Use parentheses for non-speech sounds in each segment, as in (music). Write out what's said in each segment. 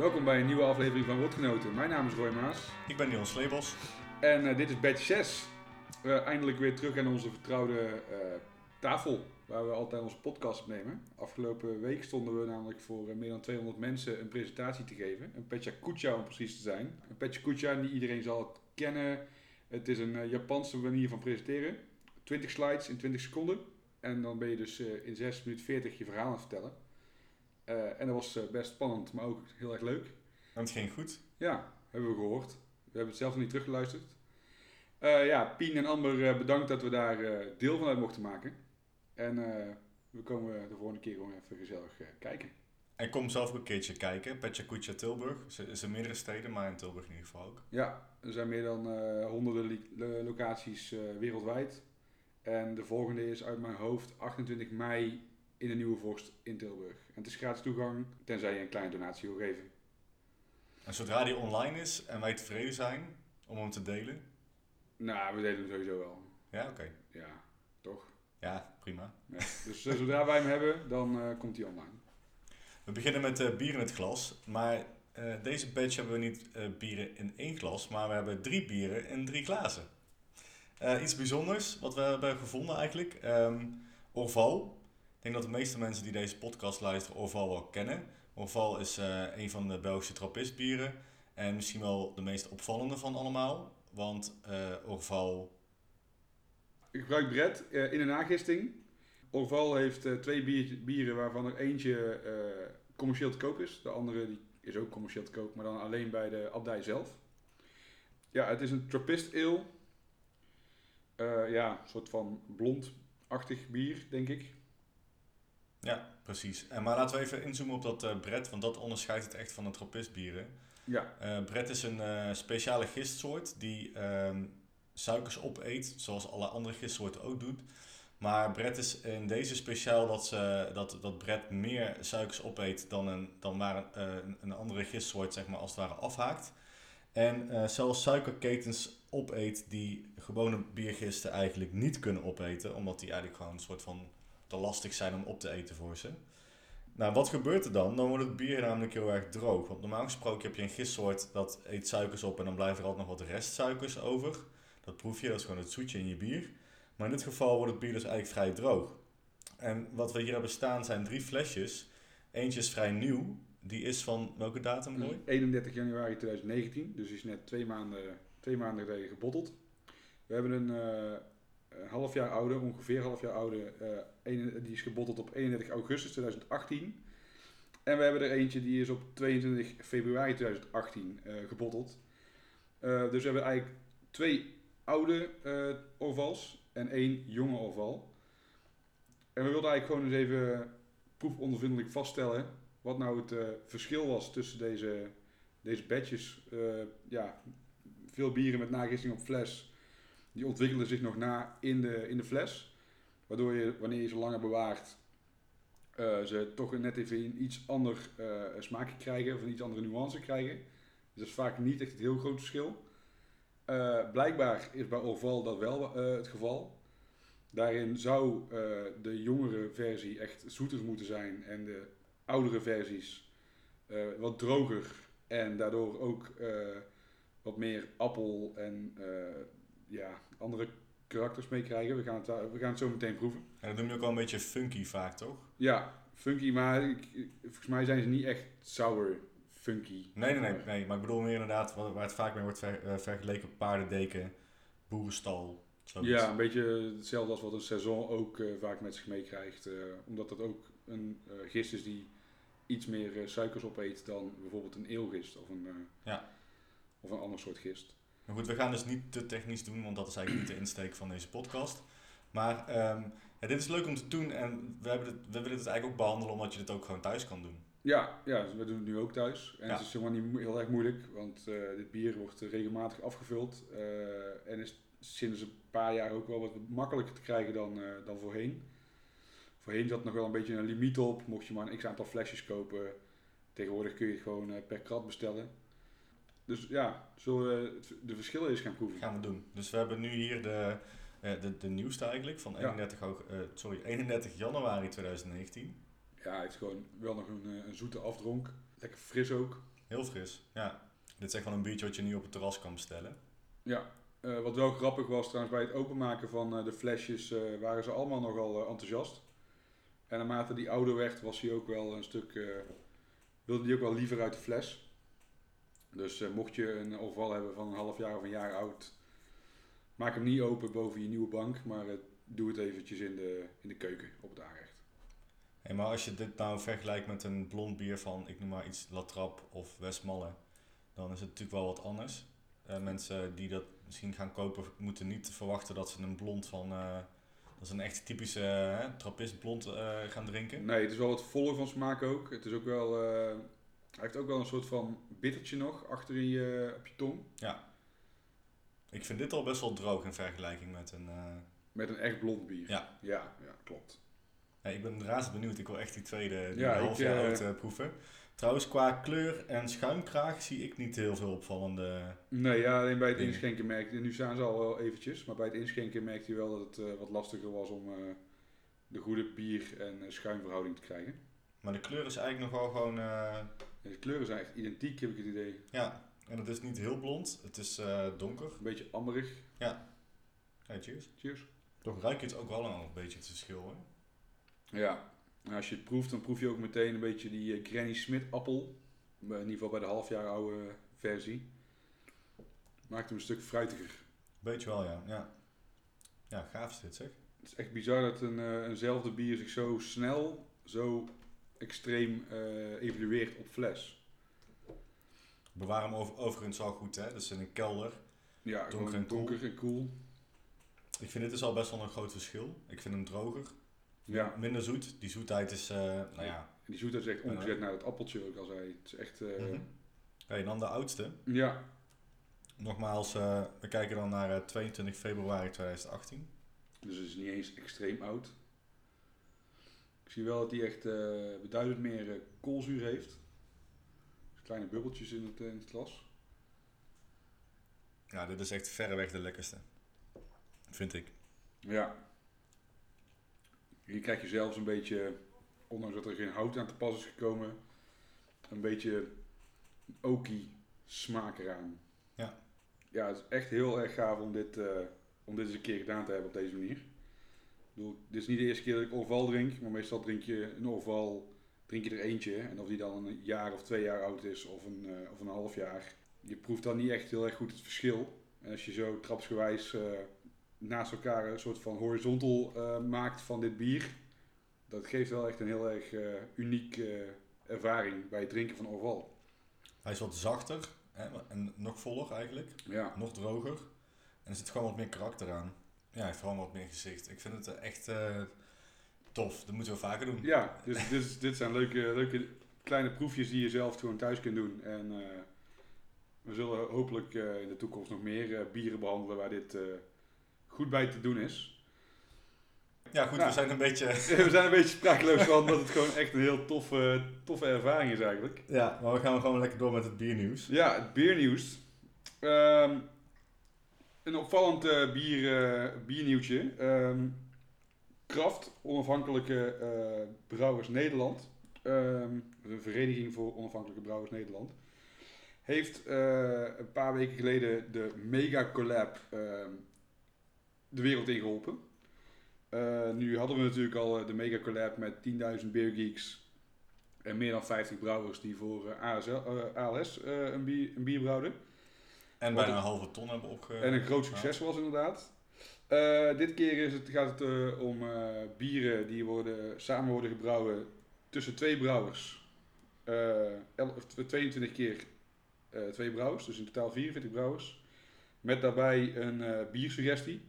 Welkom bij een nieuwe aflevering van Rotgenoten. Mijn naam is Roy Maas Ik ben Niels Sleebos. en eh, dit is batch 6. Eh, eindelijk weer terug aan onze vertrouwde eh, tafel waar we altijd onze podcast opnemen. Afgelopen week stonden we namelijk voor eh, meer dan 200 mensen een presentatie te geven. Een Pecha Kucha om precies te zijn. Een Pecha Kucha, niet iedereen zal het kennen. Het is een Japanse manier van presenteren. 20 slides in 20 seconden. En dan ben je dus in 6 minuten 40 je verhaal aan het vertellen. Eh, en dat was eh, best spannend, maar ook heel erg leuk. En het ging goed. Ja, hebben we gehoord. We hebben het zelf nog niet teruggeluisterd. Eh, ja, Pien en Amber, bedankt dat we daar deel van uit mochten maken. En we komen de volgende keer gewoon even gezellig kijken. En kom zelf ook een keertje kijken. Petja Tilburg. Er in meerdere steden, maar in Tilburg in ieder geval ook. Ja, er zijn meer dan honderden locaties wereldwijd. En de volgende is uit mijn hoofd 28 mei in de Nieuwe Vorst in Tilburg. En het is gratis toegang, tenzij je een kleine donatie wil geven. En zodra die online is en wij tevreden zijn om hem te delen. Nou, we delen hem sowieso wel. Ja, oké. Ja, toch? Ja, prima. Ja. Dus eh, zodra wij hem hebben, dan eh, komt hij online. We beginnen met eh, bier in het glas. Maar deze batch hebben we niet bieren in één glas, maar we hebben drie bieren in drie glazen. Iets bijzonders wat we hebben gevonden eigenlijk. Ehm Orval. Ik denk dat de meeste mensen die deze podcast luisteren Orval wel kennen. Orval is eh, een van de Belgische trappistbieren. En misschien wel de meest opvallende van allemaal. Want eh Orval... Ik gebruik Brett eh, in een nagisting. Orval heeft twee bier- bieren waarvan er eentje commercieel te koop is. De andere die is ook commercieel te koop, maar dan alleen bij de abdij zelf. Ja, het is een Trappist ale. Ja, een soort van blond-achtig bier, denk ik. Ja, precies. En maar laten we even inzoomen op dat Brett, want dat onderscheidt het echt van de trappistbieren. Ja, Brett is een eh, speciale gistsoort die ehm, suikers opeet, zoals alle andere gistsoorten ook doet. Maar Brett is in deze speciaal dat, ze, dat, dat Brett meer suikers opeet dan, een, dan waar een, een- andere gistsoort zeg maar, als het ware afhaakt. En zelfs suikerketens opeet die gewone biergisten eigenlijk niet kunnen opeten, omdat die eigenlijk gewoon een soort van te lastig zijn om op te eten voor ze. Nou, wat gebeurt er dan? Dan wordt het bier namelijk heel erg droog. Want normaal gesproken heb je een gistsoort dat eet suikers op en dan blijft er altijd nog wat restsuikers over. Dat proef je, dat is gewoon het zoetje in je bier. Maar in dit geval wordt het bier dus eigenlijk vrij droog. En wat we hier hebben staan zijn drie flesjes. Eentje is vrij nieuw. Die is van welke datum, mooi? 31 januari 2019, dus is net twee maanden, twee maanden geleden gebotteld. We hebben een eh, een half jaar oude, ongeveer half jaar oude, eh, die is gebotteld op 31 augustus 2018. En we hebben er eentje die is op 22 februari 2018 eh, gebotteld. Eh, dus we hebben eigenlijk twee oude eh orvals en één jonge orval. En we wilden eigenlijk gewoon eens even proefondervindelijk vaststellen wat nou het eh, verschil was tussen deze, deze batches. Eh, ja, veel bieren met nagisting op fles, die ontwikkelen zich nog na in de, in de fles. Waardoor je, wanneer je ze langer bewaart, eh, ze toch net even een iets ander eh, smaakje krijgen, of een iets andere nuance krijgen. Dus dat is vaak niet echt het heel groot verschil. Eh, blijkbaar is bij Orval dat wel het geval. Daarin zou de jongere versie echt zoeter moeten zijn en de oudere versies wat droger en daardoor ook wat meer appel en ja, andere karakters mee krijgen. We gaan, het, we gaan het zo meteen proeven. En dat noem je ook wel een beetje funky vaak, toch? Ja, funky, maar ik, volgens mij zijn ze niet echt sour funky. Nee, nee, nee, nee. Maar ik bedoel meer inderdaad waar het vaak mee wordt ver- eh, vergeleken. Paardendeken, boerenstal. Zoiets. Ja, een beetje hetzelfde als wat een saison ook eh, vaak met zich meekrijgt. eh omdat dat ook een gist is die iets meer suikers opeet dan bijvoorbeeld een eelgist of een, Ja. of een ander soort gist. Maar goed, we gaan dus niet te technisch doen, want dat is eigenlijk niet de insteek van deze podcast. Maar ehm, ja, dit is leuk om te doen en we, hebben het, we willen het eigenlijk ook behandelen omdat je dit ook gewoon thuis kan doen. Ja, ja, dus we doen het nu ook thuis. En Ja. het is helemaal niet heel erg moeilijk, want eh, dit bier wordt eh, regelmatig afgevuld. eh, en is sinds een paar jaar ook wel wat makkelijker te krijgen dan, dan voorheen. Voorheen zat nog wel een beetje een limiet op, mocht je maar een x aantal flesjes kopen. Tegenwoordig kun je het gewoon per krat bestellen. Dus ja, zullen we de verschillen eens gaan proeven? gaan we doen. Dus we hebben nu hier de, eh, de, de nieuwste eigenlijk van Ja. 31, aug- eh, sorry, 31 januari 2019. Ja, het is gewoon wel nog een, eh, een zoete afdronk. Lekker fris ook. Heel fris, ja. Dit is echt wel een biertje wat je nu op het terras kan bestellen. Ja, wat wel grappig was trouwens bij het openmaken van de flesjes waren ze allemaal nogal enthousiast. En naarmate die ouder werd was hij ook wel een stuk, wilde hij ook wel liever uit de fles. Dus eh, mocht je een overval hebben van een half jaar of een jaar oud, maak hem niet open boven je nieuwe bank, maar eh, doe het eventjes in de, in de keuken op het aanrecht. Hey, maar als je dit nou vergelijkt met een blond bier van, ik noem maar iets, Latrap of Westmalle, dan is het natuurlijk wel wat anders. Eh, mensen die dat misschien gaan kopen, moeten niet verwachten dat ze een blond van, eh, dat is een echt typische uh, trappist blond gaan drinken. Nee, het is wel wat voller van smaak ook. Het is ook wel, hij heeft ook wel een soort van bittertje nog achter in je, op je tong. Ik vind dit al best wel droog in vergelijking met een... eh, Met een echt blond bier. Ja. Ja, ja klopt. ja, ik ben razend benieuwd, ik wil echt die tweede, die Ja, half jaar eh, oud eh, proeven. Trouwens, qua kleur en schuimkraag zie ik niet heel veel opvallende... Nee, ja, alleen bij het Dingen. inschenken merkte Nu staan ze al wel eventjes, maar bij het inschenken merkte je wel dat het eh, wat lastiger was om eh, de goede bier- en eh, schuimverhouding te krijgen. Maar de kleur is eigenlijk nog wel gewoon... eh, En de kleuren zijn echt identiek, heb ik het idee. ja, en het is niet heel blond, het is eh, donker. Een beetje amberig. Hey, cheers. Cheers. Toch ruik je het ook wel een beetje het verschil, hè? Ja, en als je het proeft, dan proef je ook meteen een beetje die eh, Granny Smith appel. Bij- In ieder geval bij de half jaar oude versie. Maakt hem een stuk fruitiger. Beetje wel, ja. Ja, ja gaaf is dit, zeg. Het is echt bizar dat een, eh, eenzelfde bier zich zo snel, zo extreem eh, evolueert op fles. Bewaar hem over, overigens wel goed, hè? Dus in een kelder. Ja, Donker en cool. donker en cool. Ik vind dit is al best wel een groot verschil. Ik vind hem droger. Ja, Minder zoet. Die zoetheid is, eh, nou ja. en die zoetheid is echt omgezet naar het appeltje, ik al zei. Het is echt, eh, mhm. Hey, dan de oudste. ja, Nogmaals, eh, we kijken dan naar eh, 22 februari 2018. dus het is niet eens extreem oud. Ik zie wel dat hij echt eh, beduidend meer eh, koolzuur heeft. Dus kleine bubbeltjes in het, eh, in het glas. Ja, dit is echt verreweg de lekkerste. Vind ik. Ja. Hier krijg je zelfs een beetje, ondanks dat er geen hout aan te pas is gekomen, een beetje oaky smaak eraan. Ja. Ja, het is echt heel erg gaaf om dit, om dit eens een keer gedaan te hebben op deze manier. Bedoel, dit is niet de eerste keer dat ik Orval drink, maar meestal drink je een Orval, drink je er eentje. En of die dan een jaar of twee jaar oud is of een, eh, of een half jaar, je proeft dan niet echt heel erg goed het verschil. En als je zo trapsgewijs eh, naast elkaar een soort van horizontal eh, maakt van dit bier, dat geeft wel echt een heel erg unieke ervaring bij het drinken van Orval. Hij is wat zachter hè, en nog voller eigenlijk. Ja. Nog droger. En er zit gewoon wat meer karakter aan. Ja, heeft gewoon wat meer gezicht. Ik vind het echt eh, tof. Dat moeten we vaker doen. Ja, dus, dus dit zijn leuke, leuke kleine proefjes die je zelf gewoon thuis kunt doen. En eh, we zullen hopelijk eh, in de toekomst nog meer bieren behandelen waar dit goed bij te doen is. Ja, goed, we zijn een beetje... (laughs) we zijn een beetje sprakeloos van dat het gewoon echt een heel toffe, toffe ervaring is eigenlijk. Ja, maar we gaan gewoon lekker door met het biernieuws. Ja, het biernieuws. Ehm, een opvallend eh, bier, eh, biernieuwtje. Ehm Kraft, onafhankelijke eh, brouwers Nederland. Ehm, een vereniging voor onafhankelijke brouwers Nederland. Heeft een paar weken geleden de Mega Collab ehm, de wereld ingeholpen. Eh, nu hadden we natuurlijk al de Mega Collab met 10.000 beergeeks en meer dan 50 brouwers die voor ASL, ALS een, bier, een bier brouwden. En bijna een halve ton hebben opge... En een groot succes was inderdaad. Eh, dit keer is het, gaat het eh, om eh, bieren die worden, samen worden gebrouwen tussen twee brouwers. Eh, el- of tw- 22 keer twee brouwers, dus in totaal 44 brouwers. Met daarbij een biersuggestie.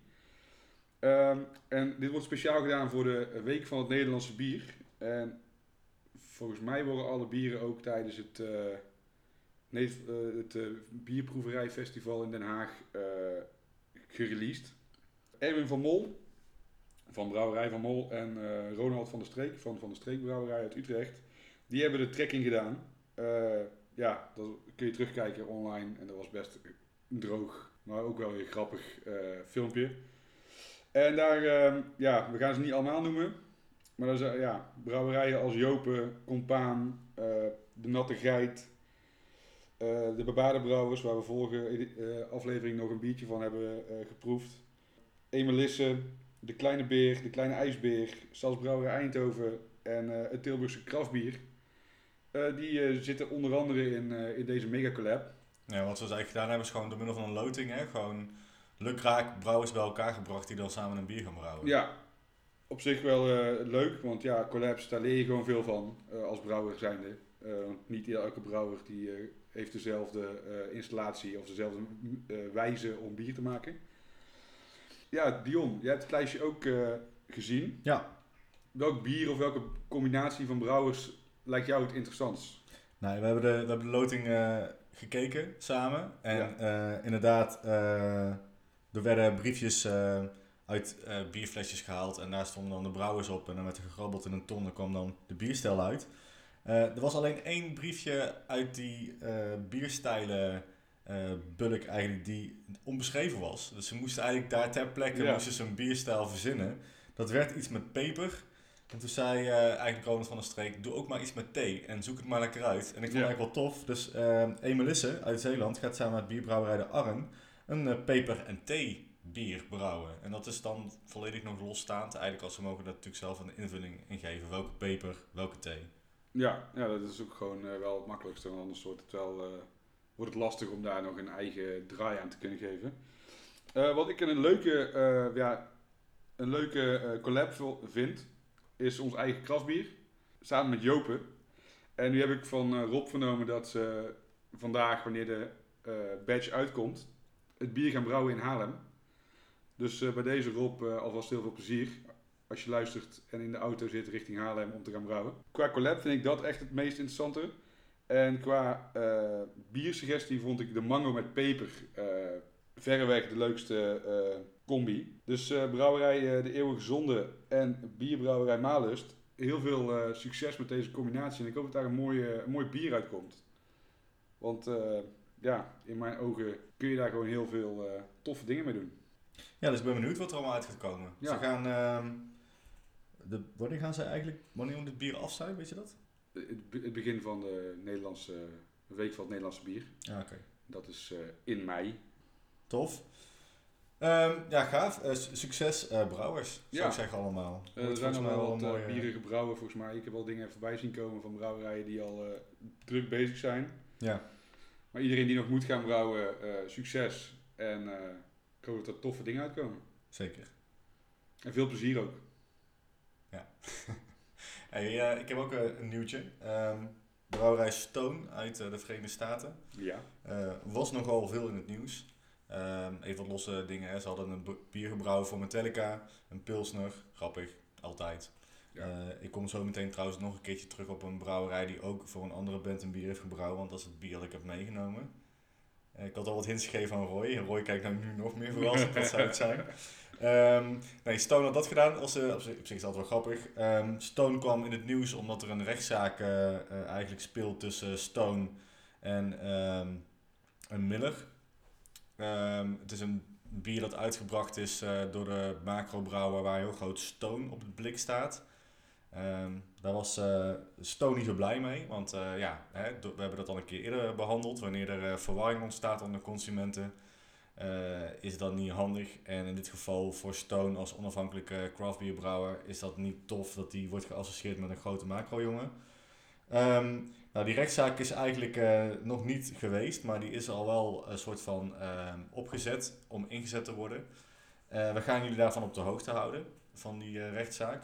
Ehm, en dit wordt speciaal gedaan voor de Week van het Nederlandse Bier. En volgens mij worden alle bieren ook tijdens het, nee, eh, het eh, Bierproeverijfestival in Den Haag eh gereleased. Erwin van Mol van Brouwerij van Mol en Ronald van der Streek van Van der Streek Brouwerij uit Utrecht. Die hebben de trekking gedaan. Ja, dat kun je terugkijken online en dat was best een droog, maar ook wel weer grappig eh, filmpje. En daar, eh, ja, we gaan ze niet allemaal noemen. Maar dat zijn ja, brouwerijen als Jopen, Compaan, De Natte Geit, de bebaarde brouwers, waar we vorige eh, aflevering nog een biertje van hebben eh, geproefd. Emelisse, de Kleine Beer, de Kleine IJsbeer, Stadsbrouwerij Eindhoven en het Tilburgse Kraftbier. Eh, die eh, zitten onder andere in, eh, in deze mega collab. Ja, wat we dus eigenlijk gedaan hebben is gewoon door middel van een loting, hè, gewoon lukraak brouwers bij elkaar gebracht die dan samen een bier gaan brouwen. Ja, op zich wel eh, leuk, want ja, collabs, daar leer je gewoon veel van eh, als brouwer zijnde. Eh, want niet elke brouwer die, eh, heeft dezelfde eh, installatie of dezelfde eh, wijze om bier te maken. Ja, Dion, jij hebt het lijstje ook eh, gezien. Ja. Welk bier of welke combinatie van brouwers lijkt jou het interessantst? Nou, we hebben de, we hebben de loting gekeken samen. En inderdaad, er werden briefjes uit bierflesjes gehaald. En daar stonden dan de brouwers op. En dan werd er gegrabbeld in een ton. Dan kwam dan de bierstijl uit. Eh, er was alleen één briefje uit die eh, bierstijlen eh, bulk eigenlijk die onbeschreven was. Dus ze moesten eigenlijk daar ter plekke Ja. moesten ze een bierstijl verzinnen. Dat werd iets met peper. En toen zei eh, eigenlijk Ronald van der Streek, doe ook maar iets met thee en zoek het maar lekker uit. En ik vond Ja. het eigenlijk wel tof. Dus eh Emelisse uit Zeeland gaat samen met bierbrouwerij de Arren een peper- en thee bier brouwen. En dat is dan volledig nog losstaand. Eigenlijk als ze mogen daar natuurlijk zelf een invulling in geven. Welke peper, welke thee. Ja, ja dat is ook gewoon eh, wel het makkelijkste. Want anders wordt het wel eh, wordt het lastig om daar nog een eigen draai aan te kunnen geven. Eh, wat ik een leuke, ja, een leuke collab vind, is ons eigen kraftbier. Samen met Jopen. En nu heb ik van Rob vernomen dat ze vandaag, wanneer de badge uitkomt, het bier gaan brouwen in Haarlem. Dus bij deze Rob alvast heel veel plezier als je luistert en in de auto zit richting Haarlem om te gaan brouwen. Qua collab vind ik dat echt het meest interessante. En qua eh biersuggestie vond ik de mango met peper eh, verreweg de leukste eh, combi. Dus brouwerij De Eeuwige Zonde en bierbrouwerij Malust. Heel veel succes met deze combinatie. En ik hoop dat daar een, mooie, een mooi bier uitkomt. Want ja, in mijn ogen kun je daar gewoon heel veel toffe dingen mee doen. Ja, dus ik ben benieuwd wat er allemaal uit gaat komen. Ja. Ze gaan... de, wanneer gaan ze eigenlijk... Wanneer moet het bier af zijn, weet je dat? Het, be- het begin van de Nederlandse week van het Nederlandse bier. Ja, oké. Dat is eh, in mei. Tof. Ehm, ja, gaaf. Eh, su- succes eh, brouwers, zou Ja. ik zeggen allemaal. Eh, er zijn al volgens mij wel wat mooie- bieren gebrouwen volgens mij. Ik heb al dingen voorbij zien komen van brouwerijen die al druk bezig zijn. Ja, Maar iedereen die nog moet gaan brouwen, succes. En ik hoop dat er toffe dingen uitkomen. zeker. En veel plezier ook. (laughs) Hey, eh, ik heb ook eh, een nieuwtje. Ehm brouwerij Stone uit eh, de Verenigde Staten. Ja. Was nogal veel in het nieuws. Ehm, even wat losse dingen. Hè. Ze hadden een b- bier gebrouwen voor Metallica, een Pilsner. Grappig, altijd. Ja. Ik kom zo meteen trouwens nog een keertje terug op een brouwerij die ook voor een andere band een bier heeft gebrouwen. Want dat is het bier dat ik heb meegenomen. Ik had al wat hints gegeven aan Roy. Roy kijkt nou nu nog meer verrast. Wat (laughs) zou het zijn? Ehm, nee, Stone had dat gedaan. Was, eh, op, zich, op zich is dat wel grappig. Ehm, Stone kwam in het nieuws omdat er een rechtszaak eh, eh, eigenlijk speelt tussen Stone en een Miller. Het is een bier dat uitgebracht is door de macrobrouwer waar heel groot Stone op het blik staat. Daar was Stone niet zo blij mee, want ja, hè, we hebben dat al een keer eerder behandeld. Wanneer er verwarring ontstaat onder consumenten, is dat niet handig. En in dit geval voor Stone als onafhankelijke craftbierbrouwer is dat niet tof dat die wordt geassocieerd met een grote macro-jongen. Ehm, nou, die rechtszaak is eigenlijk eh, nog niet geweest, maar die is al wel een soort van ehm, opgezet om ingezet te worden. Eh, we gaan jullie daarvan op de hoogte houden, van die eh, rechtszaak.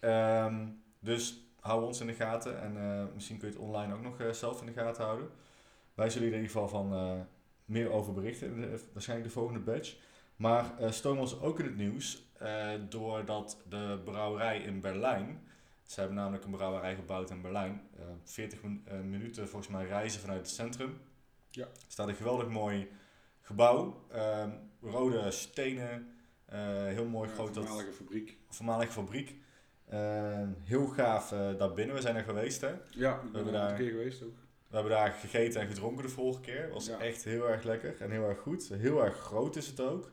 Ehm, dus hou ons in de gaten en eh, misschien kun je het online ook nog eh, zelf in de gaten houden. Wij zullen er in ieder geval van eh, meer over berichten, de- waarschijnlijk de volgende batch. Maar eh Stone was ook in het nieuws eh, doordat de brouwerij in Berlijn, ze hebben namelijk een brouwerij gebouwd in Berlijn, eh 40 min- eh, minuten volgens mij reizen vanuit het centrum. Ja. Er staat een geweldig mooi gebouw, ehm, rode stenen, eh, heel mooi Een groot dat voormalige fabriek. voormalige fabriek. Eh, heel gaaf eh daar binnen. We zijn er geweest hè. Ja, ik ben hebben er daar- een keer geweest ook. We hebben daar gegeten en gedronken de vorige keer. Was Ja. echt heel erg lekker en heel erg goed. Heel erg groot is het ook.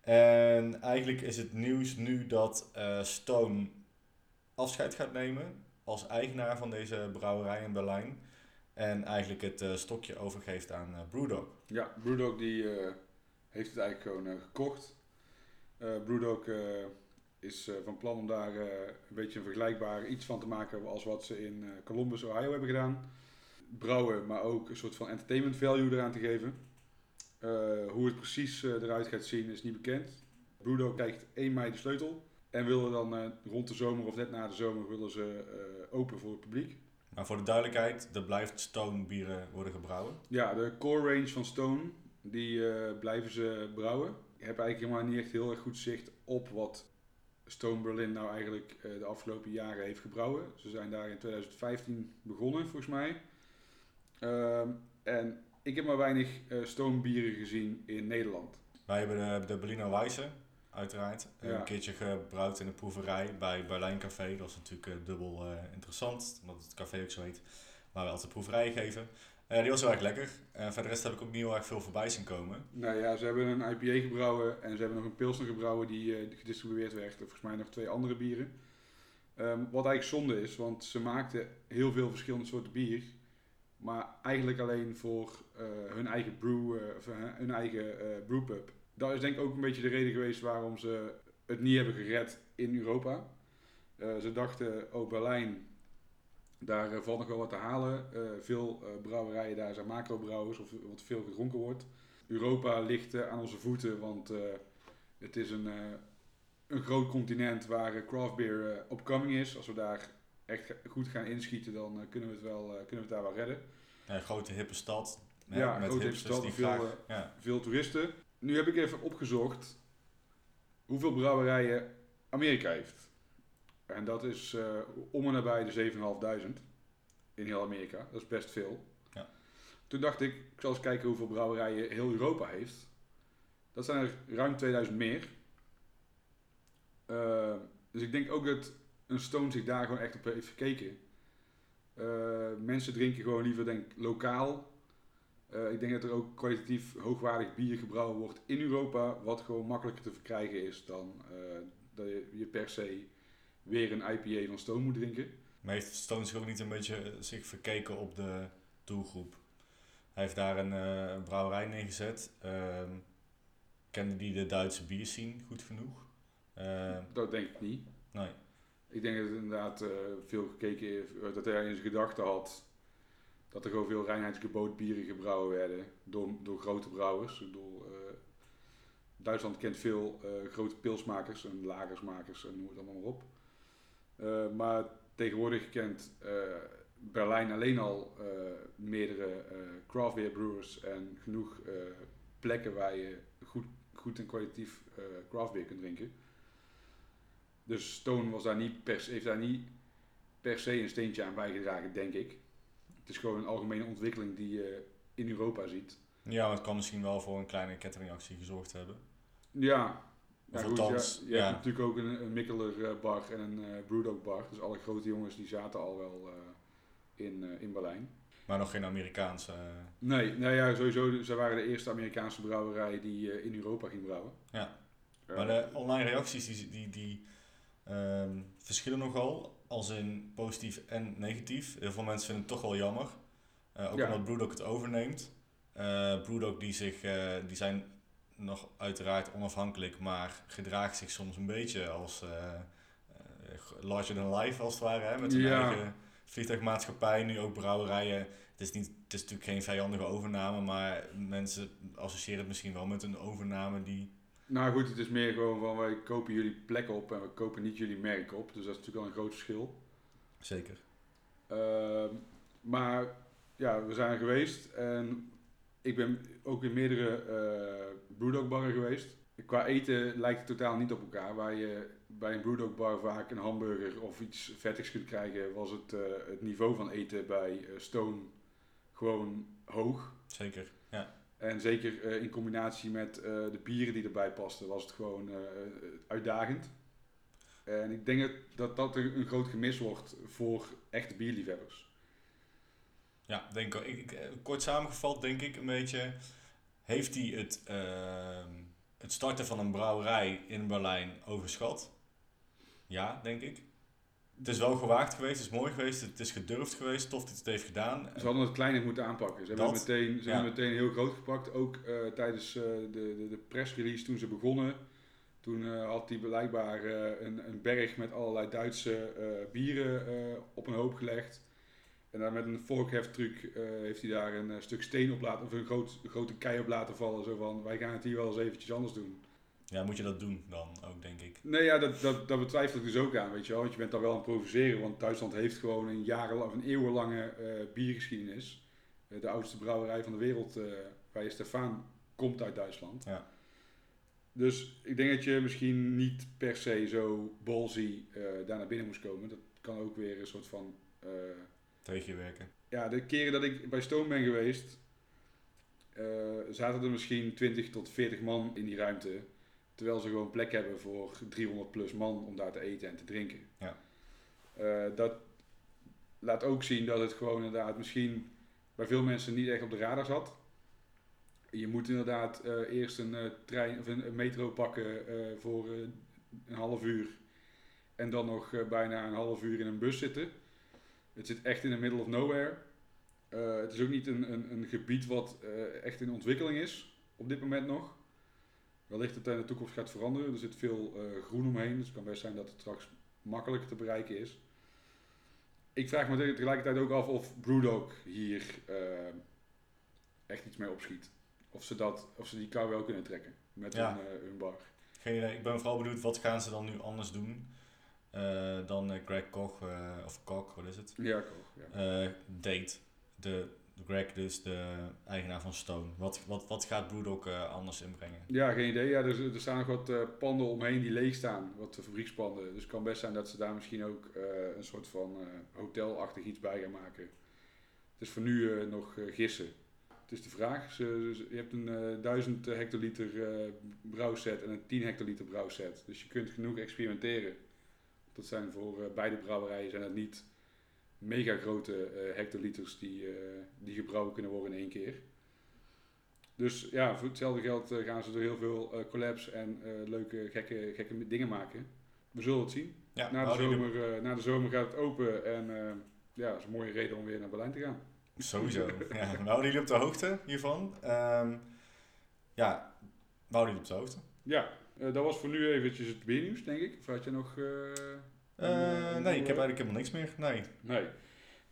En eigenlijk is het nieuws nu dat eh, Stone afscheid gaat nemen als eigenaar van deze brouwerij in Berlijn. En eigenlijk het eh, stokje overgeeft aan eh, Brewdog. Ja, Brewdog die heeft het eigenlijk gewoon gekocht. Brewdog is van plan om daar een beetje een vergelijkbaar iets van te maken als wat ze in Columbus, Ohio hebben gedaan. Brouwen, maar ook een soort van entertainment value eraan te geven. Eh, hoe het precies eh, eruit gaat zien is niet bekend. Brewdog krijgt 1 mei de sleutel. En willen dan eh, rond de zomer of net na de zomer willen ze open voor het publiek. Maar voor de duidelijkheid, er blijft Stone bieren worden gebrouwen. Ja, de core range van Stone, die blijven ze brouwen. Ik heb eigenlijk helemaal niet echt heel erg goed zicht op wat Stone Berlin nou eigenlijk de afgelopen jaren heeft gebrouwen. Ze zijn daar in 2015 begonnen, volgens mij. Ehm, en ik heb maar weinig eh, Stone bieren gezien in Nederland. Wij hebben de, de Berliner Weisse, uiteraard. Ja. Een keertje gebrouwd in de proeverij bij Berlijn Café. Dat is natuurlijk eh, dubbel eh, interessant, omdat het café ook zo heet. Waar we altijd proeverijen geven. Eh, die was heel erg lekker. En voor de rest heb ik ook niet heel erg veel voorbij zien komen. Nou ja, ze hebben een IPA gebrouwen en ze hebben nog een Pilsner gebrouwen die eh, gedistribueerd werd. En volgens mij nog twee andere bieren. Ehm, wat eigenlijk zonde is, want ze maakten heel veel verschillende soorten bier. Maar eigenlijk alleen voor eh, hun eigen brew, eh, of, hun eigen eh, brewpub. Dat is denk ik ook een beetje de reden geweest waarom ze het niet hebben gered in Europa. Ze dachten, oh Berlijn, daar eh, valt nog wel wat te halen. Veel brouwerijen daar zijn macrobrouwers of wat veel gedronken wordt. Europa ligt aan onze voeten, want het is een, een groot continent waar craft beer upcoming is. Als we daar echt goed gaan inschieten, dan eh, kunnen, we het wel, eh, kunnen we het daar wel redden. Een grote hippe stad. hè, Ja, grote hippe stad, die veel, graag... eh, ja. Veel toeristen. Nu heb ik even opgezocht hoeveel brouwerijen Amerika heeft. En dat is om en nabij de 7.500 in heel Amerika. Dat is best veel. Ja. Toen dacht ik, ik zal eens kijken hoeveel brouwerijen heel Europa heeft. Dat zijn er ruim 2000 meer. Dus ik denk ook dat een Stone zich daar gewoon echt op heeft gekeken. Eh, mensen drinken gewoon liever denk ik, lokaal. Eh, ik denk dat er ook kwalitatief hoogwaardig bier gebrouwen wordt in Europa, wat gewoon makkelijker te verkrijgen is dan eh, dat je, je per se weer een IPA van Stone moet drinken. Maar heeft Stone zich ook niet een beetje zich verkeken op de doelgroep? Hij heeft daar een een brouwerij neergezet. Ehm kende die de Duitse bierscene goed genoeg? Ehm, Dat denk ik niet. nee. Ik denk dat het inderdaad eh, veel gekeken heeft, eh, dat hij in zijn gedachten had dat er gewoon veel reinheidsgeboot bieren gebrouwen werden door, door grote brouwers. Ik bedoel, eh, Duitsland kent veel grote pilsmakers en lagersmakers en noem het allemaal maar op. Maar tegenwoordig kent Berlijn alleen al meerdere craft beer brewers en genoeg plekken waar je goed, goed en kwalitatief craft beer kunt drinken. Dus Stone was daar niet per, heeft daar niet per se een steentje aan bijgedragen, denk ik. Het is gewoon een algemene ontwikkeling die je in Europa ziet. Ja, maar het kan misschien wel voor een kleine ketteringactie gezorgd hebben. Ja, Of ja, goed, althans, ja, je ja. hebt natuurlijk ook een, een Mikkeler eh, bar en een eh Brewdog bar. Dus alle grote jongens die zaten al wel eh, in, in Berlijn. Maar nog geen Amerikaanse... Nee, nou ja, sowieso, zij waren de eerste Amerikaanse brouwerij die in Europa ging brouwen. Ja. Maar de online reacties die, die, die ehm, verschillen nogal, als in positief en negatief. Heel veel mensen vinden het toch wel jammer. Eh, ook Ja. omdat Brewdog het overneemt. Brewdog die, zich, eh, die zijn nog uiteraard onafhankelijk, maar gedraagt zich soms een beetje als larger than life als het ware. Hè? Met hun Ja. eigen vliegtuigmaatschappij, nu ook brouwerijen. Het is, niet, het is natuurlijk geen vijandige overname, maar mensen associëren het misschien wel met een overname die Nou goed, het is meer gewoon van wij kopen jullie plek op en we kopen niet jullie merk op. Dus dat is natuurlijk al een groot verschil. Zeker. Ehm, maar ja, we zijn er geweest en ik ben ook in meerdere eh Brewdog barren geweest. Qua eten lijkt het totaal niet op elkaar. Waar je bij een Brewdog bar vaak een hamburger of iets vettigs kunt krijgen, was het, eh, het niveau van eten bij eh, Stone gewoon hoog. Zeker. En zeker eh, in combinatie met eh, de bieren die erbij pasten, was het gewoon eh, uitdagend. En ik denk dat- dat een, groot gemis wordt voor echte bierliefhebbers. Ja, denk ik, ik, ik- kort samengevat denk ik een beetje, heeft hij het, ehm, het starten van een brouwerij in Berlijn overschat? Ja, denk ik. Het is wel gewaagd geweest, het is mooi geweest, het is gedurfd geweest, tof dat het heeft gedaan. Ze hadden het kleiner moeten aanpakken. Ze hebben het meteen, ze ja. hebben meteen heel groot gepakt. Ook eh, tijdens eh, de, de, de pressrelease toen ze begonnen. Toen eh, had hij blijkbaar een, een berg met allerlei Duitse bieren op een hoop gelegd. En daar met een vorkheftruc heeft hij daar een stuk steen op laten, of een, groot, grote kei op laten vallen. Zo van, wij gaan het hier wel eens eventjes anders doen. Ja, moet je dat doen dan ook, denk ik. Nee, ja, dat, dat, dat betwijfel ik dus ook aan, weet je wel. Want je bent daar wel aan het provoceren. Want Duitsland heeft gewoon een jarenlang, of een eeuwenlange eh, biergeschiedenis. Eh, de oudste brouwerij van de wereld, eh bij Stefan, komt uit Duitsland. Ja. Dus ik denk dat je misschien niet per se zo ballsy daar naar binnen moest komen. Dat kan ook weer een soort van... eh, Tegenwerken. ja, de keren dat ik bij Stone ben geweest, zaten er misschien 20 tot 40 man in die ruimte. Terwijl ze gewoon plek hebben voor 300 plus man om daar te eten en te drinken. Ja. Eh, dat laat ook zien dat het gewoon inderdaad misschien bij veel mensen niet echt op de radar zat. Je moet inderdaad eh, eerst een eh, trein of een, een metro pakken voor een half uur. En dan nog bijna een half uur in een bus zitten. Het zit echt in the middle of nowhere. Het is ook niet een, een, een gebied wat echt in ontwikkeling is op dit moment nog. Wellicht dat het in de toekomst gaat veranderen. Er zit veel eh, groen omheen, dus het kan best zijn dat het straks makkelijker te bereiken is. Ik vraag me tegelijkertijd ook af of Brewdog hier eh, echt iets mee opschiet. Of ze, dat, of ze die kou wel kunnen trekken met Ja. hun, eh, hun bar. Geen idee. Ik ben vooral benieuwd, wat gaan ze dan nu anders doen dan Greg Koch, of Koch, wat is het? Ja, ook. Ja. de Greg, dus de eigenaar van Stone. Wat, wat, wat gaat Brewdog eh anders inbrengen? Ja, geen idee. Ja, er, er staan nog wat eh, panden omheen die leeg staan, wat fabriekspanden. Dus het kan best zijn dat ze daar misschien ook eh, een soort van hotelachtig iets bij gaan maken. Het is voor nu nog gissen. Het is de vraag. Ze, je hebt een eh 1000 hectoliter brouwset en een 10 hectoliter brouwset. Dus je kunt genoeg experimenteren. Dat zijn voor beide brouwerijen zijn het niet mega grote eh, hectoliters die, eh, die gebrouwen kunnen worden in één keer. Dus ja, voor hetzelfde geld eh, gaan ze er heel veel collabs en leuke, gekke, gekke dingen maken. We zullen het zien. Ja, Na de, zomer, na de zomer gaat het open en ja, dat is een mooie reden om weer naar Berlijn te gaan. Sowieso. (laughs) ja, we houden jullie op de hoogte hiervan. Ehm, ja, we houden jullie op de hoogte. Ja, dat was voor nu eventjes het biernieuws, denk ik. Of had je nog... Eh, nee, ik heb eigenlijk helemaal niks meer. Nee. Nee.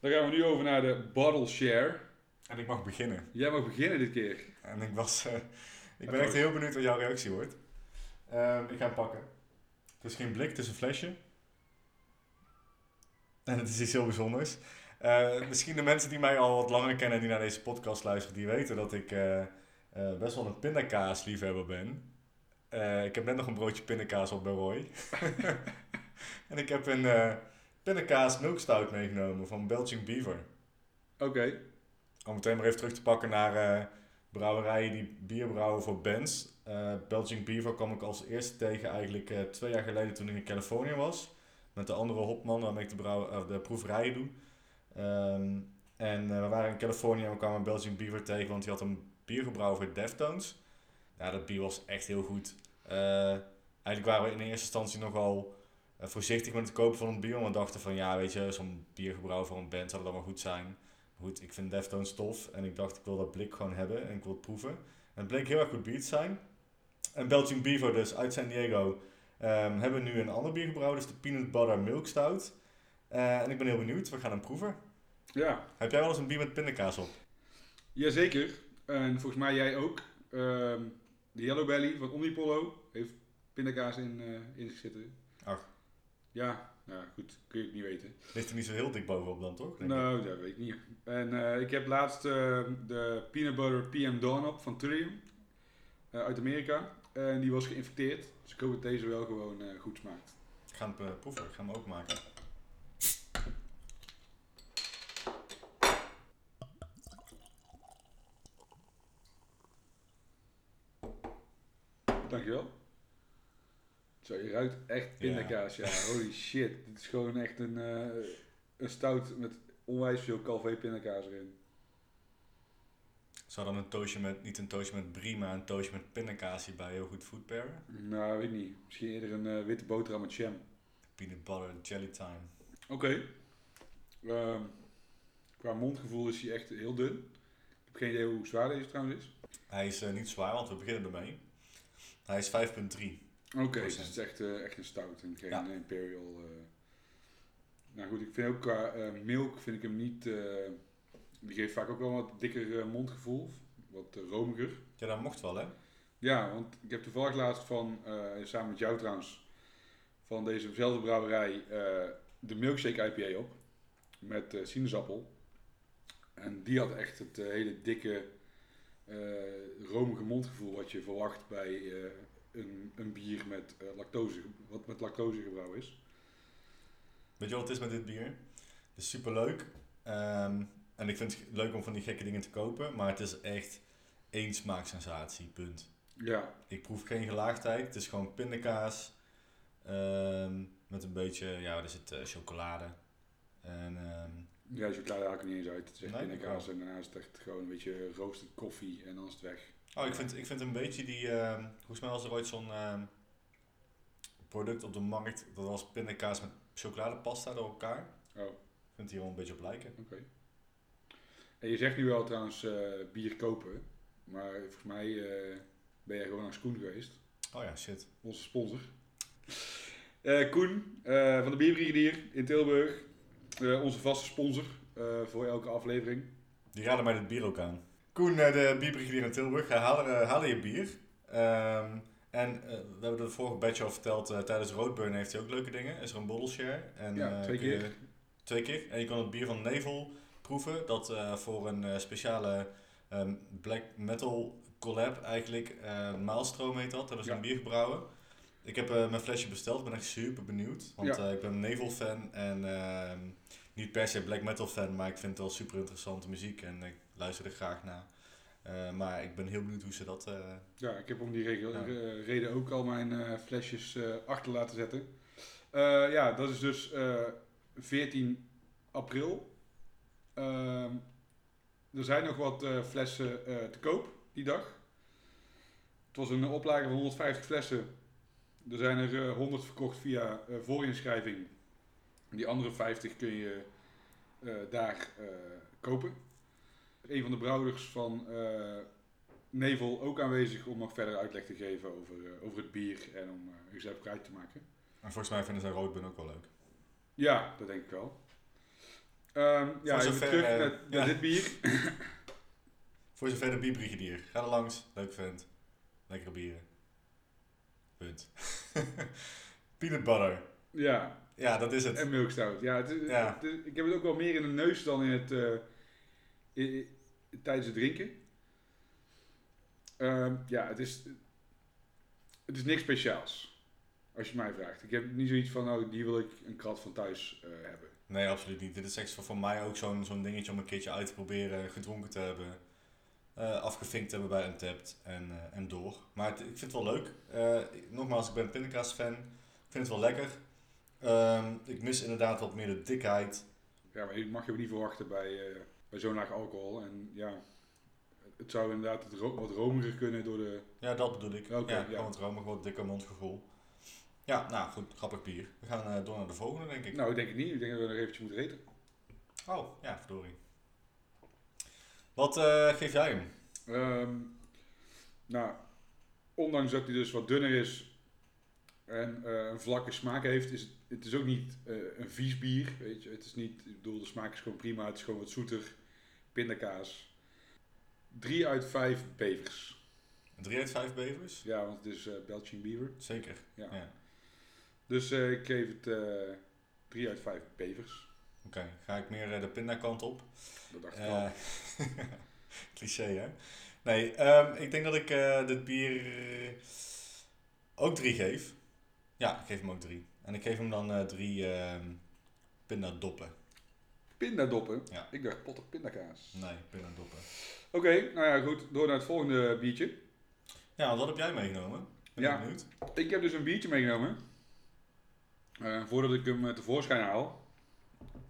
Dan gaan we nu over naar de bottle share. En ik mag beginnen. Jij mag beginnen dit keer. En ik was... eh, ik ben echt heel benieuwd wat jouw reactie wordt. Ehm, ik ga hem pakken. Het is geen blik, het is een flesje. En het is iets heel bijzonders. Eh, misschien de mensen die mij al wat langer kennen en die naar deze podcast luisteren, die weten dat ik best wel een pindakaasliefhebber ben. Ik heb net nog een broodje pindakaas op bij Roy. (laughs) (laughs) en ik heb een eh pindakaas milkstout meegenomen van Belching Beaver. Oké. Om meteen maar even terug te pakken naar eh, brouwerijen die bier brouwen voor bands. Belgian Beaver kwam ik als eerste tegen eigenlijk twee jaar geleden toen ik in Californië was. Met de andere hopman waarmee ik de, brouw, de proeverijen doe. Ehm, en we waren in Californië en we kwamen Belgian Beaver tegen, want die had een bier gebrouwen voor Deftones. Ja, dat bier was echt heel goed. Eigenlijk waren we in eerste instantie nogal voorzichtig met het kopen van het bier. Want we dachten van ja, weet je, zo'n bier gebrouwen voor een band zou dat wel goed zijn. Goed, ik vind Deftones tof en ik dacht ik wil dat blik gewoon hebben en ik wil het proeven. En het bleek heel erg goed bier te zijn. En Belgian Beaver dus uit San Diego ehm, hebben nu een ander bier gebrouwen, dus de Peanut Butter Milk Stout. Eh, en ik ben heel benieuwd, we gaan hem proeven. Ja, Heb jij wel eens een bier met pindakaas op? jazeker. En volgens mij jij ook. Ehm, de Yellow Belly van Omnipollo heeft pindakaas in, eh in zitten. Ach. Ja, nou goed, kun je het niet weten. Ligt er niet zo heel dik bovenop dan, toch? Ik. Nou, dat weet ik niet. En eh, ik heb laatst eh, de Peanut Butter PM Dawn op van Trillium eh, uit Amerika. En die was geïnfecteerd. Dus ik hoop dat deze wel gewoon goed smaakt. Ik ga hem proeven, ik ga hem openmaken. Dankjewel. Zo, je ruikt echt pindakaas, ja. Holy shit. Dit is gewoon echt een, eh, een stout met onwijs veel Calvé pindakaas erin. Zou dan een toastje met, niet een toastje met brie, maar een toastje met pindakaas hierbij heel goed food pairen? Nou, weet ik niet. Misschien eerder een eh, witte boterham met jam. Peanut butter jelly time. Oké. Ehm, qua mondgevoel is hij echt heel dun. Ik heb geen idee hoe zwaar deze trouwens is. Hij is eh, niet zwaar, want we beginnen ermee. Hij is 5,3. Oké, dus het is echt, eh, echt een stout en geen Ja. imperial. eh. Nou goed, ik vind ook qua eh, milk vind ik hem niet... eh, die geeft vaak ook wel wat dikker eh, mondgevoel. Wat eh, romiger. Ja, dat mocht wel, hè? Ja, want ik heb toevallig laatst van, eh, samen met jou trouwens, van dezezelfde brouwerij eh, de Milkshake IPA op. Met eh, sinaasappel. En die had echt het eh, hele dikke, eh, romige mondgevoel wat je verwacht bij eh, een, een bier met, eh, lactose, wat met lactose gebrouwen is. Weet je wat het is met dit bier? Het is super leuk. en ik vind het leuk om van die gekke dingen te kopen. Maar het is echt één smaaksensatie, punt. Ja, Ik proef geen gelaagdheid. Het is gewoon pindakaas. ehm, met een beetje, ja, is het, eh, chocolade. En ehm, ja chocolade haal ik er niet eens uit. Het is echt Nee, pindakaas oh. en daarna is het echt gewoon een beetje roasted koffie en dan is het weg. Oh, ik vind, ik vind een beetje die. ehm volgens mij was er ooit zo'n ehm, product op de markt. Dat was pindakaas met chocoladepasta door elkaar. Oh. Ik vind hier wel een beetje op lijken. Oké. En je zegt nu wel trouwens eh, bier kopen, maar volgens mij eh, ben jij gewoon naar Skoen geweest, Oh ja, shit. onze sponsor. Eh, Koen van de Bierbrigadier in Tilburg, onze vaste sponsor voor elke aflevering. Die raden mij dit bier ook aan. Koen, eh, de bierbrigadier in Tilburg, hij halen, eh, je bier. Ehm, en eh, we hebben de vorige batch al verteld, tijdens Roadburn heeft hij ook leuke dingen. Is er een bottle share. En, Ja, twee je- keer. twee keer. En je kan het bier van Nevel proeven. Dat voor een speciale ehm, black metal collab eigenlijk. Maalstroom heet dat. Ze Ja. een bier gebrouwen. Ik heb mijn flesje besteld. Ik ben echt super benieuwd. Want Ja. ik ben Nevel fan. En ehm, niet per se black metal fan. Maar ik vind het wel super interessante muziek. En ik luister er graag naar. Eh, maar ik ben heel benieuwd hoe ze dat... eh, Ja, ik heb om die regel, Ja. eh, reden ook al mijn flesjes achter laten zetten. Ja, dat is dus eh 14 april. Ehm, er zijn nog wat flessen te koop die dag. Het was een oplage van 150 flessen. Er zijn er eh, 100 verkocht via voorinschrijving. Die andere 50 kun je daar kopen. Een van de brouwers van eh, Nevel ook aanwezig om nog verder uitleg te geven over, eh, over het bier en om uh, jezelf kwijt te maken. en volgens mij vinden ze Roadburn ook wel leuk. Ja, dat denk ik wel. Ehm, ja, even zover, terug eh, naar, naar ja. dit bier. (laughs) (laughs) Voor zover de bierbrigadier. Ga er langs. Leuk vent. Lekkere bieren. Punt. (laughs) Peanut butter. Ja, Ja, dat is het. en milkstout. Ja, het is, Ja. het is- ik heb het ook wel meer in de neus dan in het, eh, tijdens het drinken. Ehm, ja, het is, het is niks speciaals. Als je mij vraagt. Ik heb niet zoiets van, nou, die wil ik een krat van thuis eh, hebben. Nee, absoluut niet. Dit is echt voor mij ook zo'n zo'n dingetje om een keertje uit te proberen, gedronken te hebben, eh, afgevinkt te hebben bij Untapped en, eh, en door. Maar het- ik vind het wel leuk. Nogmaals, ik ben een pindakaas fan. Ik vind het wel lekker. Ehm, ik mis inderdaad wat meer de dikheid. Ja, maar je mag je ook niet verwachten bij, bij zo'n laag alcohol. En ja, het zou inderdaad het ro- wat romiger kunnen door de... Ja, dat bedoel ik. Oké, ja, ja. gewoon het romig, wat dikker mondgevoel. Ja, nou goed, grappig bier. We gaan eh, door naar de volgende, denk ik. Nou, ik denk het niet. Ik denk dat we nog eventjes moeten eten. Oh, ja, verdorie. Wat eh, geef jij hem? Ehm, nou, ondanks dat hij dus wat dunner is en eh, een vlakke smaak heeft, is het, het is ook niet een vies bier. Weet je. Het is niet, ik bedoel, de smaak is gewoon prima. Het is gewoon wat zoeter. Pindakaas. 3 uit 5 bevers. 3 uit 5 bevers? Ja, want het is eh Belgian Beaver. Zeker. Ja. ja. Dus eh, ik geef het eh 3 uit 5 bevers. Oké, ga ik meer eh, de pindakant op. Dat dacht ik al. Eh (laughs) cliché, hè? Nee, ehm, ik denk dat ik eh, dit bier eh, ook drie geef. Ja, ik geef hem ook drie. En ik geef hem dan eh, drie ehm pindadoppen. Pindadoppen. Ja. Ik dacht potten pindakaas. Nee, pindadoppen. Oké, nou ja, goed. Door naar het volgende biertje. Ja, wat heb jij meegenomen? Ben Ja. ik benieuwd. Ik heb dus een biertje meegenomen. Eh, voordat ik hem eh, tevoorschijn haal.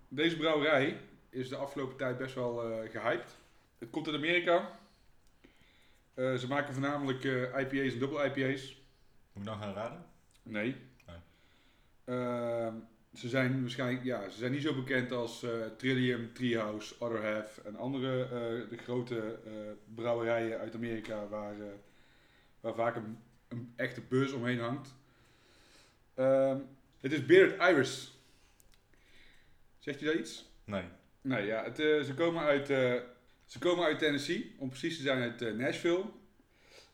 Deze brouwerij is de afgelopen tijd best wel eh gehyped. Het komt uit Amerika. Ze maken voornamelijk IPA's en dubbel IPA's. Moet ik nou gaan raden? Nee. Nee. Ze zijn waarschijnlijk, ja, ze zijn niet zo bekend als eh, Trillium, Treehouse, Other Half en andere eh, de grote eh, brouwerijen uit Amerika waar, waar vaak een, een echte buzz omheen hangt. Ehm, het is Bearded Iris. Zegt je dat iets? Nee. Nee, ja, het, ze, komen uit, ze komen uit Tennessee, om precies te zijn uit Nashville.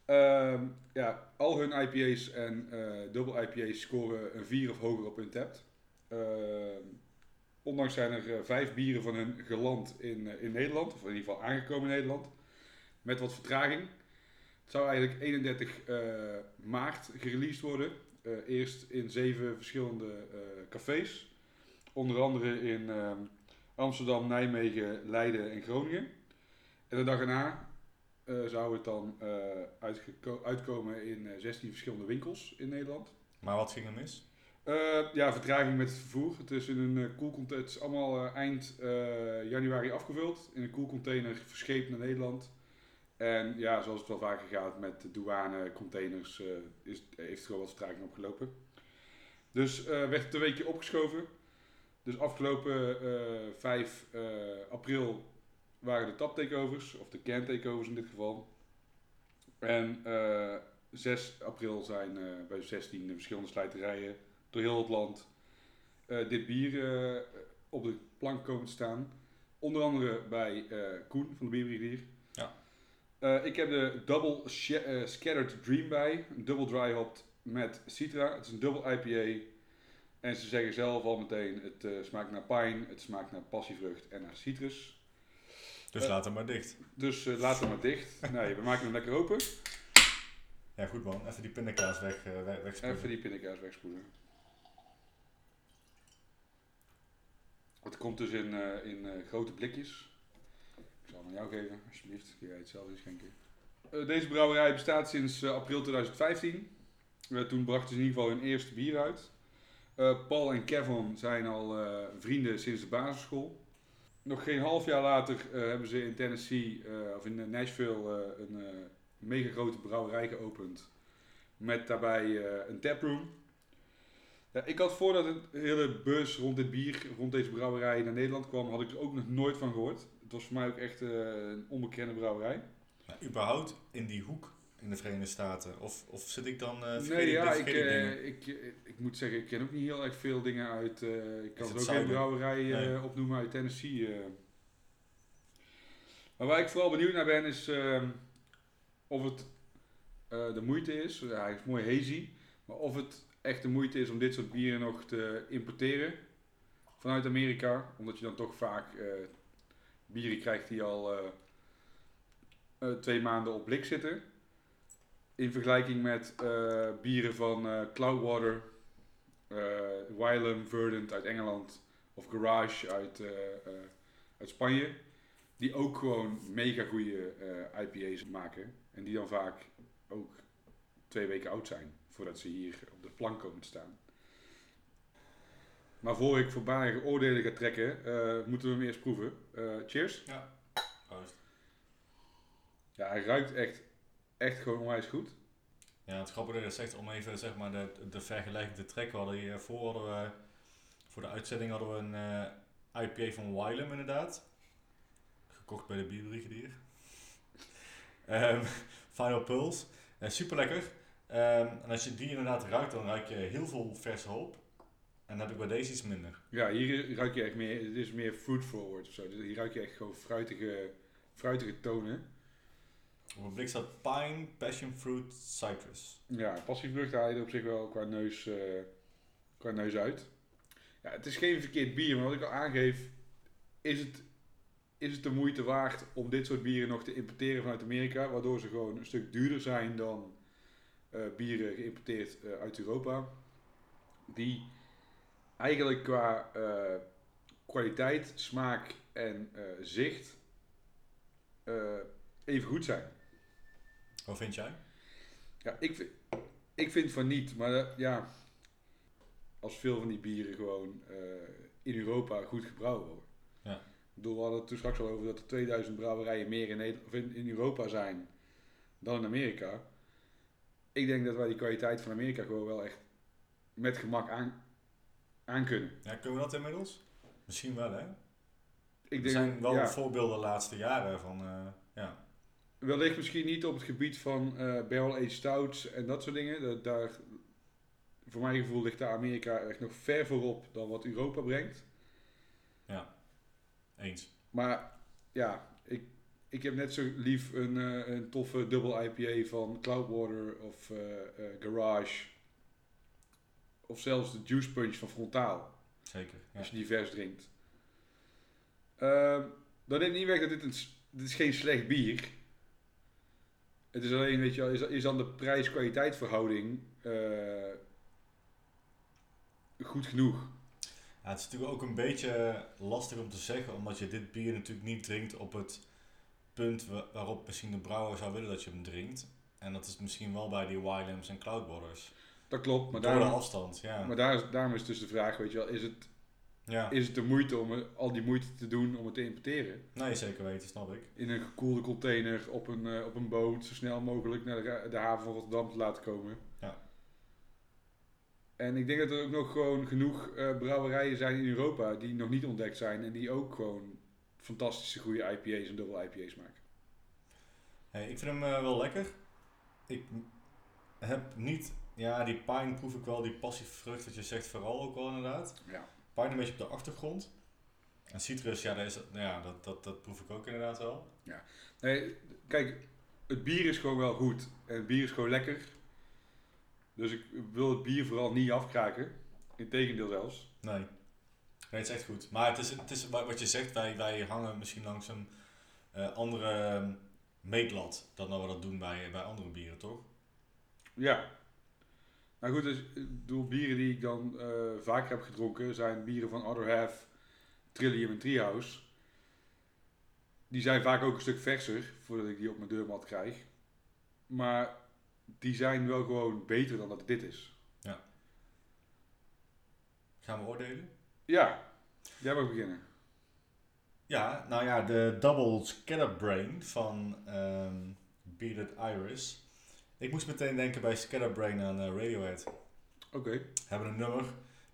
Ehm, ja, al hun IPA's en dubbel IPA's scoren een 4 of hoger op hun tapt. Ehm, ondanks zijn er eh, vijf bieren van hun geland in, eh, in Nederland, of in ieder geval aangekomen in Nederland, met wat vertraging. Het zou eigenlijk 31 eh, maart gereleased worden. Eerst in zeven verschillende cafés. Onder andere in Amsterdam, Nijmegen, Leiden en Groningen. En de dag erna zou het dan uitkomen in eh, 16 verschillende winkels in Nederland. Maar wat ging er mis? Eh, ja, vertraging met het vervoer. Het is in een eh. Het is allemaal eh, eind januari afgevuld. In een koelcontainer verscheept naar Nederland. En ja, zoals het wel vaker gaat met de douane, containers, is, heeft het gewoon wat vertraging opgelopen. Dus werd het een weekje opgeschoven. Dus afgelopen eh 5 eh, april waren de tap takeovers, of de can takeovers in dit geval. En eh 6 april zijn bij 16 verschillende slijterijen door heel het land eh, dit bier eh, op de plank komen te staan. Onder andere bij eh, Koen van de Bierbrigadier. Ja. Ik heb de Double Scattered Dream bij. Een double dry hopped met Citra. Het is een double IPA. En ze zeggen zelf al meteen, het smaakt naar pine, het smaakt naar passievrucht en naar citrus. Dus laat hem maar dicht. Dus laat het maar dicht. (laughs) nee, we maken hem lekker open. Ja, goed man. Even die pindakaas weg, weg, wegspoelen. Even die pindakaas wegspoelen. Het komt dus in, eh, in eh, grote blikjes. Ik zal hem aan jou geven, alsjeblieft. Kun jij het zelf inschenken. Eh deze brouwerij bestaat sinds april 2015. Eh, toen brachten ze in ieder geval hun eerste bier uit. Paul en Kevin zijn al vrienden sinds de basisschool. Nog geen half jaar later hebben ze in Tennessee, of in Nashville, een mega grote brouwerij geopend. Met daarbij een taproom. Ja, ik had voordat het hele bus rond dit bier, rond deze brouwerij naar Nederland kwam, had ik er ook nog nooit van gehoord. Het was voor mij ook echt eh, een onbekende brouwerij. Maar überhaupt in die hoek in de Verenigde Staten? Of, of zit ik dan... vergeet nee, ja, ik, vergeet ik eh, ik, ik moet zeggen, ik ken ook niet heel erg veel dingen uit. ik kan het er ook geen brouwerij Nee. opnoemen uit Tennessee. Maar waar ik vooral benieuwd naar ben, is ehm, of het de moeite is. Ja, hij is mooi hazy. Maar of het echt de moeite is om dit soort bieren nog te importeren vanuit Amerika. Omdat je dan toch vaak eh, bieren krijgt die al eh, eh, twee maanden op blik zitten. In vergelijking met bieren van Cloudwater, Wylam, Verdant uit Engeland of Garage uit, uit Spanje. Die ook gewoon mega goede IPA's maken. En die dan vaak ook twee weken oud zijn voordat ze hier op de plank komen te staan. Maar voor ik voorbarige oordelen ga trekken, eh, moeten we hem eerst proeven. Eh, cheers. Proost. Ja, hij ruikt echt, echt gewoon onwijs goed. Ja, het grappige is echt om even zeg maar, de, de vergelijking te trekken. We hadden hiervoor hadden we, voor de uitzending hadden we een eh, IPA van Wylam inderdaad. Gekocht bij de bierbrigadier. (laughs) Ehm Final Pulse. Super lekker. Ehm, en als je die inderdaad ruikt, dan ruik je heel veel verse hoop. En dat heb ik bij deze iets minder. Ja, hier ruik je echt meer, het is meer fruit forward of zo. Dus hier ruik je echt gewoon fruitige, fruitige tonen. Op een blik staat Pine, Passion Fruit, Citrus. Ja, passievrucht haal je er op zich wel qua neus, eh, qua neus uit. Ja, het is geen verkeerd bier, maar wat ik al aangeef, is het, is het de moeite waard om dit soort bieren nog te importeren vanuit Amerika, waardoor ze gewoon een stuk duurder zijn dan bieren geïmporteerd eh, uit Europa, die eigenlijk qua eh, kwaliteit, smaak en eh, zicht eh, even goed zijn. Wat vind jij? Ja, ik, vind- ik vind van niet, maar eh, ja, als veel van die bieren gewoon eh, in Europa goed gebrouwen worden. Ja. Ik bedoel, we hadden het toen straks al over dat er 2000 brouwerijen meer in, Nederland, of in, in Europa zijn dan in Amerika. Ik denk dat wij die kwaliteit van Amerika gewoon wel echt met gemak aan, aankunnen. Ja, kunnen we dat inmiddels? Misschien wel, hè? Ik er denk, zijn wel ja, voorbeelden de laatste jaren van, eh, ja. wellicht misschien niet op het gebied van eh barrel aged stouts en dat soort dingen. Dat, daar, voor mijn gevoel ligt daar Amerika echt nog ver voorop dan wat Europa brengt. Eens. Maar ja, ik, ik heb net zo lief een, eh, een toffe dubbel IPA van Cloudwater of eh, eh, Garage. Of zelfs de Juice Punch van Frontaal. Zeker, ja. Als je die vers drinkt. Ehm dat neemt niet weg dat dit een, dit is geen slecht bier. Het is alleen, weet je wel, is, is dan de prijs-kwaliteit verhouding goed genoeg. Ja, het is natuurlijk ook een beetje lastig om te zeggen, omdat je dit bier natuurlijk niet drinkt op het punt wa- waarop misschien de brouwer zou willen dat je hem drinkt. En dat is misschien wel bij die Wylands en Cloudwaters. Dat klopt, maar, Door de afstand, ja. maar daar is, daarom is dus de vraag, weet je wel, is het, ja. is het de moeite om er- al die moeite te doen om het te importeren? Nee, zeker weten, snap ik. In een gekoelde container op een, eh, op een boot zo snel mogelijk naar de, de haven van Rotterdam te laten komen. Ja. En ik denk dat er ook nog gewoon genoeg eh, brouwerijen zijn in Europa die nog niet ontdekt zijn en die ook gewoon fantastische goede IPA's en dubbel IPA's maken. Hey, ik vind hem eh, wel lekker. Ik heb niet, ja, die pine proef ik wel, die passieve vrucht, wat je zegt, vooral ook wel inderdaad. Ja. Pine een beetje op de achtergrond. En citrus, ja, dat, is, ja dat, dat, dat proef ik ook inderdaad wel. Nee, kijk, het bier is gewoon wel goed en het bier is gewoon lekker. Dus ik wil het bier vooral niet afkraken. Integendeel zelfs. Nee. Nee, het is echt goed. Maar het is, het is wa- wat je zegt, wij, wij hangen misschien langs een eh, andere ehm, meetlat dan dat we dat doen bij, bij andere bieren, toch? Ja. Nou goed, dus, ik bedoel, bieren die ik dan eh, vaker heb gedronken zijn bieren van Other Half, Trillium en Treehouse. Die zijn vaak ook een stuk verser voordat ik die op mijn deurmat krijg. Maar die zijn wel gewoon beter dan dat dit is. Gaan we oordelen? Ja, jij mag beginnen. Ja, nou ja, de Double Scatterbrain van ehm Bearded Iris. Ik moest meteen denken bij Scatterbrain aan eh, Radiohead. Oké. Hebben een nummer,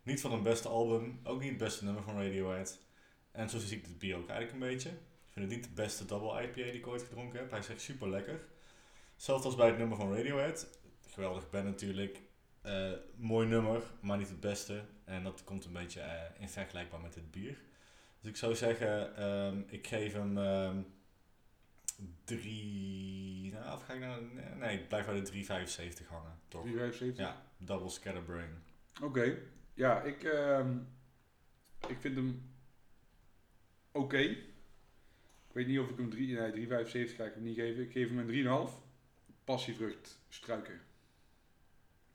niet van hun beste album, ook niet het beste nummer van Radiohead. En zo zie ik dit bier ook eigenlijk een beetje. Ik vind het niet de beste double IPA die ik ooit gedronken heb. Hij is echt super lekker. Hetzelfde als bij het nummer van Radiohead. Geweldig band natuurlijk. Eh, mooi nummer, maar niet het beste. En dat komt een beetje eh, in vergelijkbaar met dit bier. Dus ik zou zeggen, ehm, ik geef hem ehm, drie... Nou, of ga ik nou... Nee, ik blijf bij de 3,75 hangen, toch? 3,75? Ja, double scatterbrain. Oké. Ja, ik, ehm, ik vind hem oké. Ik weet niet of ik hem 3, nee, 3,75 ga ik hem niet geven. Ik geef hem een 3,5. Passievrucht struiken.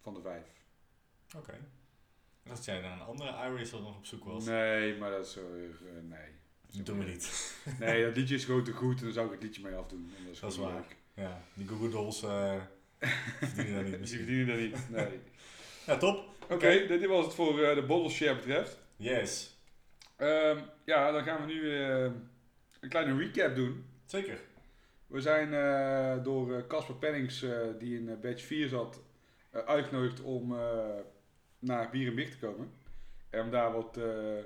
Van de 5. Oké. Dat jij dan een andere Iris dat nog op zoek was. Nee, maar dat is eh, nee. Dat doen we niet. (laughs) Nee, dat liedje is gewoon te goed en dan zou ik het liedje mee afdoen. En dat is, Dat is waar. leuk. Ja, die Google Dolls eh (laughs) verdienen dat niet Die misschien. verdienen dat niet. Nee. Ja, top. Oké, dit, dit was het voor eh, de bottle share betreft. Yes. Ehm, ja, dan gaan we nu eh, een kleine recap doen. Zeker. We zijn door Casper Pennings, die in batch 4 zat, uitgenodigd om eh, naar Bier en Bier te komen. En om daar wat eh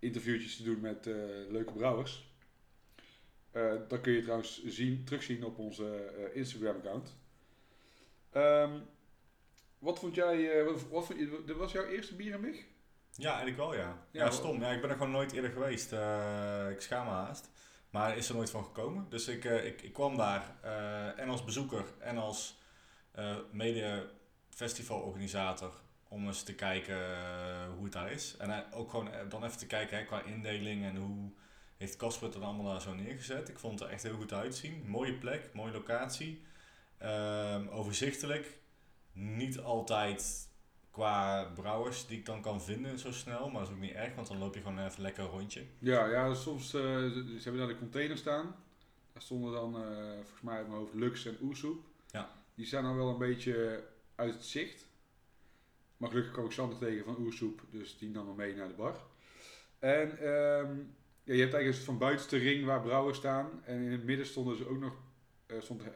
interviewtjes te doen met eh, leuke brouwers. Eh, dat kun je trouwens zien, terugzien op onze eh, Instagram account. Ehm, wat vond jij, eh, wat, wat vond je, dit was jouw eerste Bier en Big? Ja, eigenlijk wel ja. Ja, Ja, stom. Ja, ik ben er gewoon nooit eerder geweest. Eh, ik schaam me haast. Maar is er nooit van gekomen. Dus ik, eh, ik, ik kwam daar eh, en als bezoeker en als eh mede festivalorganisator om eens te kijken eh, hoe het daar is. En ook gewoon eh, dan even te kijken hè, qua indeling en hoe heeft Casper het dan allemaal daar zo neergezet. Ik vond het er echt heel goed uitzien. Mooie plek, mooie locatie. Ehm, overzichtelijk. Niet altijd qua brouwers die ik dan kan vinden zo snel. Maar dat is ook niet erg, want dan loop je gewoon even lekker een rondje. Ja, ja soms, eh, ze, hebben daar de container staan. Daar stonden dan, volgens mij uit mijn hoofd, Lux en Oesoep. Ja. Die staan dan wel een beetje uit het zicht. Maar gelukkig kwam ik Sander tegen van Oersoep, dus die nam me mee naar de bar. En ehm, ja, je hebt eigenlijk een van buitenste ring waar brouwers staan. En in het midden stonden ze ook nog, eh, stond eh,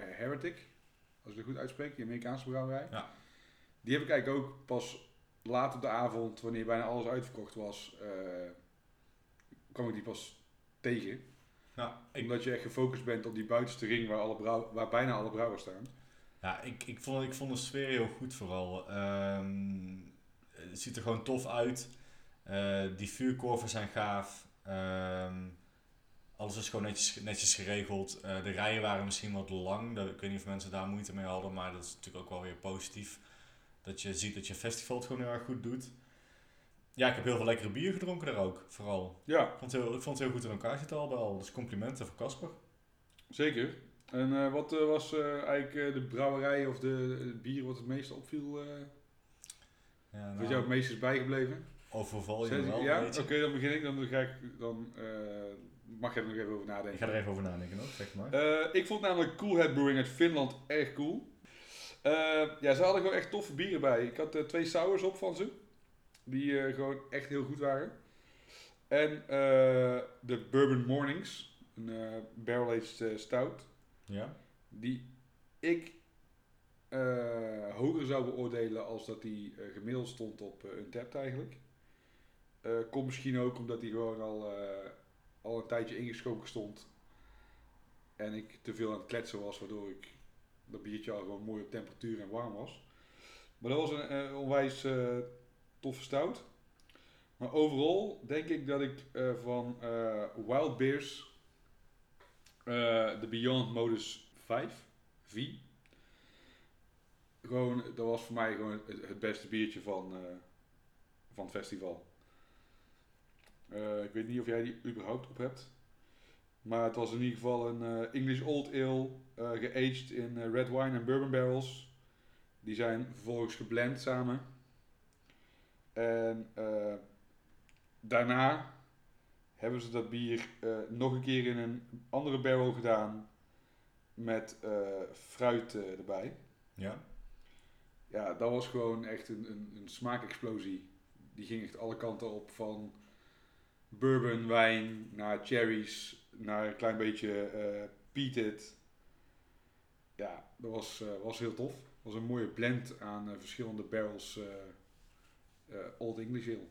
Heretic, als ik het goed uitspreek, die Amerikaanse brouwerij. Ja. Die heb ik eigenlijk ook pas laat op de avond, wanneer bijna alles uitverkocht was, eh, kwam ik die pas tegen. Nou, ik, Omdat je echt gefocust bent op die buitenste ring waar, alle brouw- waar bijna alle brouwers staan. Ja, ik, ik, vond, ik vond de sfeer heel goed vooral. Ehm, het ziet er gewoon tof uit. Eh, die vuurkorven zijn gaaf. Ehm, alles is gewoon netjes, netjes geregeld. Eh, de rijen waren misschien wat lang. Dat, ik weet niet of mensen daar moeite mee hadden, maar dat is natuurlijk ook wel weer positief. Dat je ziet dat je festival het gewoon heel erg goed doet. Ja, ik heb heel veel lekkere bier gedronken daar ook, vooral. Ja, Ik vond het heel, ik vond het heel goed in elkaar zitten al bij al. Dus complimenten voor Casper. zeker. En eh, wat eh, was eh, eigenlijk de brouwerij of de, bier wat het meest opviel? Ja, wat jou het meest is bijgebleven? overval je Zet- wel, ja, oké, dan begin ik. Dan, ga ik, dan mag je er nog even over Ik nadenken. ga er even over nadenken ook, zeg maar. Ik vond namelijk Cool Head Brewing uit Finland erg cool. Ja, ze hadden gewoon echt toffe bieren bij. Ik had twee sours op van ze. Die gewoon echt heel goed waren. En de Bourbon Mornings. Een eh, barrel-aged stout. Ja? Die ik eh, hoger zou beoordelen als dat die eh, gemiddeld stond op uh, Untapped eigenlijk. Eh komt misschien ook omdat die gewoon al, eh, al een tijdje ingeschonken stond. En ik te veel aan het kletsen was, waardoor ik dat biertje al gewoon mooi op temperatuur en warm was. Maar dat was een eh, onwijs eh, toffe stout. Maar overal denk ik dat ik eh, van eh, Wild Beers eh, de Beyond Modus 5, V. Gewoon, dat was voor mij gewoon het, beste biertje van, eh, van het festival. Eh, ik weet niet of jij die überhaupt op hebt. Maar het was in ieder geval een eh, English Old Ale, eh geaged in eh, red wine en bourbon barrels. Die zijn vervolgens geblend samen. En eh, daarna hebben ze dat bier eh, nog een keer in een andere barrel gedaan met eh, fruit eh, erbij. Ja? Ja, dat was gewoon echt een, een, een smaakexplosie. Die ging echt alle kanten op van bourbon, wijn, naar cherries, naar een klein beetje eh peated. Ja, dat was, was heel tof. Het was een mooie blend aan verschillende barrels Old English Ale.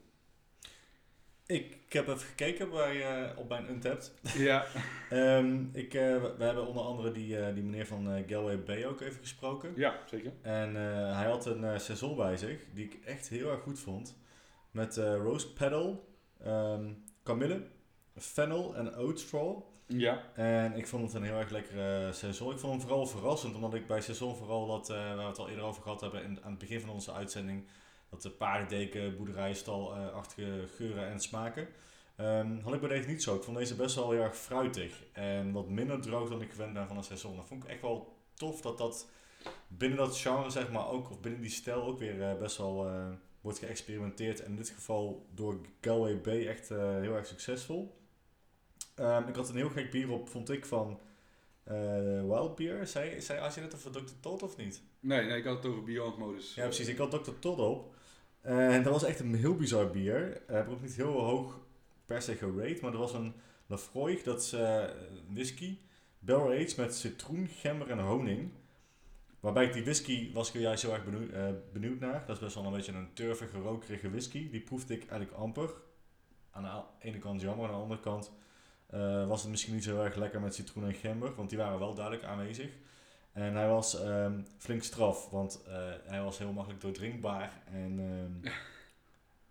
Ik, ik heb even gekeken bij, eh, op mijn Untapped. Ja, Ehm, ik, eh, we, hebben onder andere die, eh, die meneer van eh, Galway Bay ook even gesproken. ja zeker. En hij had een saison bij zich, die ik echt heel erg goed vond. Met rose petal, ehm kamille, fennel en oat straw. Ja, En ik vond het een heel erg lekkere saison. Ik vond hem vooral verrassend, omdat ik bij saison vooral dat, waar we het al eerder over gehad hebben in, aan het begin van onze uitzending, dat de paardendeken, boerderijstal-achtige geuren en smaken. Ehm, had ik bij deze niet zo. Ik vond deze best wel heel erg fruitig en wat minder droog dan ik gewend ben van een saison. Dat vond ik echt wel tof dat dat binnen dat genre, zeg maar, ook, of binnen die stijl ook weer eh, best wel eh, wordt geëxperimenteerd. En in dit geval door Galway Bay echt eh, heel erg succesvol. Ehm, ik had een heel gek bier op, vond ik, van eh Wild Beer. Zei, zei als je net over Dr. Todd of niet? nee, nee, ik had het over Beyond Modus. Ja, precies. Ik had Dr. Todd op. En dat was echt een heel bizar bier. Ik heb ook niet heel hoog per se gerate, maar er was een Lafroig, dat is eh, whisky, barrel aged met citroen, gember en honing. Waarbij ik die whisky was ik er juist heel erg benieuwd, eh, benieuwd naar. Dat is best wel een beetje een turvige, rokerige whisky. Die proefde ik eigenlijk amper. Aan de ene kant jammer, aan de andere kant eh, was het misschien niet zo erg lekker met citroen en gember, want die waren wel duidelijk aanwezig. En hij was ehm, flink straf, want eh, hij was heel makkelijk doordrinkbaar en ehm,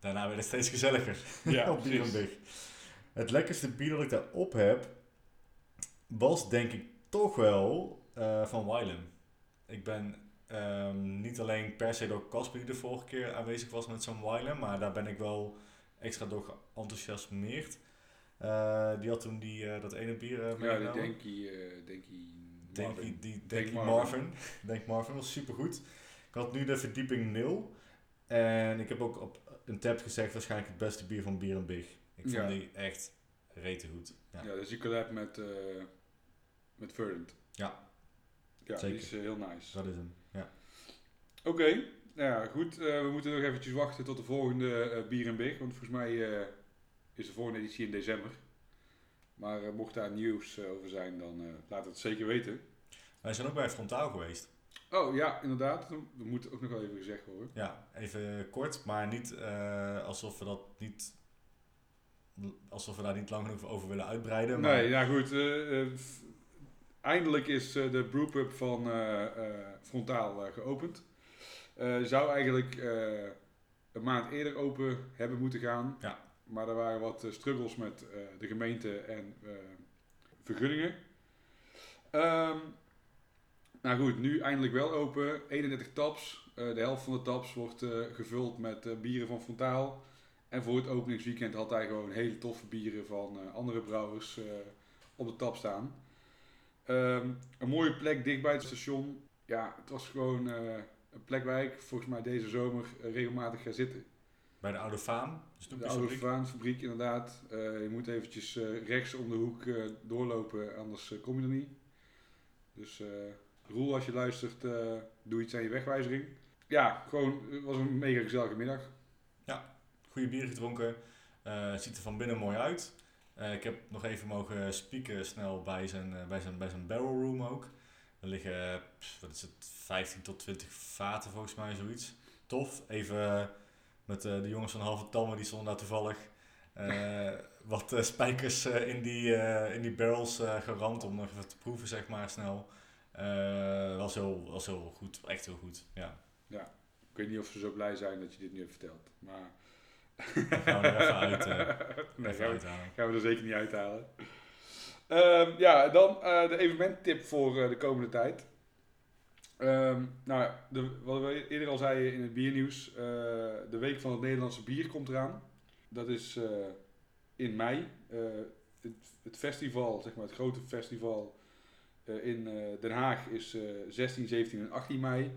daarna werd het steeds gezelliger Ja, (laughs) op. Bierenbig. Het lekkerste bier dat ik daarop heb, was denk ik toch wel eh, van Wylam. Ik ben ehm, niet alleen per se door Casper die de vorige keer aanwezig was met zo'n Wylam, maar daar ben ik wel extra door geenthousiasmeerd. Eh, die had toen die, dat ene bier Ja, die meegenomen. Denkie, Denkie Denk, Marvin. die, Denk Marvin. Marvin. Denk Marvin was supergoed. Ik had nu de verdieping 0. En ik heb ook op een tab gezegd waarschijnlijk het beste bier van Bier en Big. Ik vond Ja. die echt rete goed. Ja. Ja, dus die collab met, eh met Verdant. Ja. Ja, Zeker. die is eh, heel nice. Dat is hem. Ja. Oké, nou ja, goed. eh, we moeten nog eventjes wachten tot de volgende Bier en Big. Want volgens mij is de volgende editie in december. Maar eh, mocht daar nieuws eh, over zijn, dan eh, laat het zeker weten. Wij zijn ook bij Frontaal geweest. Oh ja, inderdaad. Dat moet ook nog wel even gezegd worden. Ja, even kort, maar niet alsof we dat niet. alsof we daar niet lang genoeg over willen uitbreiden. Maar Nee, ja goed. eindelijk is eh, de brewpub van Frontaal geopend. Zou eigenlijk een maand eerder open hebben moeten gaan. Ja. Maar er waren wat eh, struggles met eh, de gemeente en eh, vergunningen. Ehm, nou goed, nu eindelijk wel open. 31 taps. De helft van de taps wordt gevuld met bieren van Frontaal. En voor het openingsweekend had hij gewoon hele toffe bieren van andere brouwers op de tap staan. Ehm, een mooie plek dichtbij het station. Ja, het was gewoon eh, een plek waar ik volgens mij deze zomer regelmatig ga zitten. Bij de oude faam, dus De oude Vaanfabriek inderdaad. Eh, je moet eventjes eh, rechts om de hoek eh, doorlopen, anders kom je er niet. Dus Roel, als je luistert, doe iets aan je wegwijzering. Ja, gewoon, het was een mega gezellige middag. Goede bier gedronken. Het ziet er van binnen mooi uit. Ik heb nog even mogen spieken snel bij zijn, bij zijn, bij zijn barrel room ook. Er liggen, pff, wat is het, 15 tot 20 vaten volgens mij, zoiets. Tof. Even met eh, de jongens van Halve Talmen, die stonden daar toevallig. eh, (laughs) wat eh, spijkers in, die, in die barrels geramd om nog even te proeven, zeg maar, snel. Was, heel, was heel goed, echt heel goed, ja. Ik weet niet of ze zo blij zijn dat je dit nu hebt verteld. Maar Dat gaan we er even uit, eh, (laughs) nee, even gaan, we, gaan we er zeker niet uithalen. Ehm, ja, dan eh, de evenementtip voor de komende tijd. Ehm, nou, de, wat we eerder al zeiden in het biernieuws. eh, de Week van het Nederlandse Bier komt eraan. Dat is eh, in mei. Eh, het, het festival, zeg maar het grote festival in Den Haag is eh 16, 17 en 18 mei.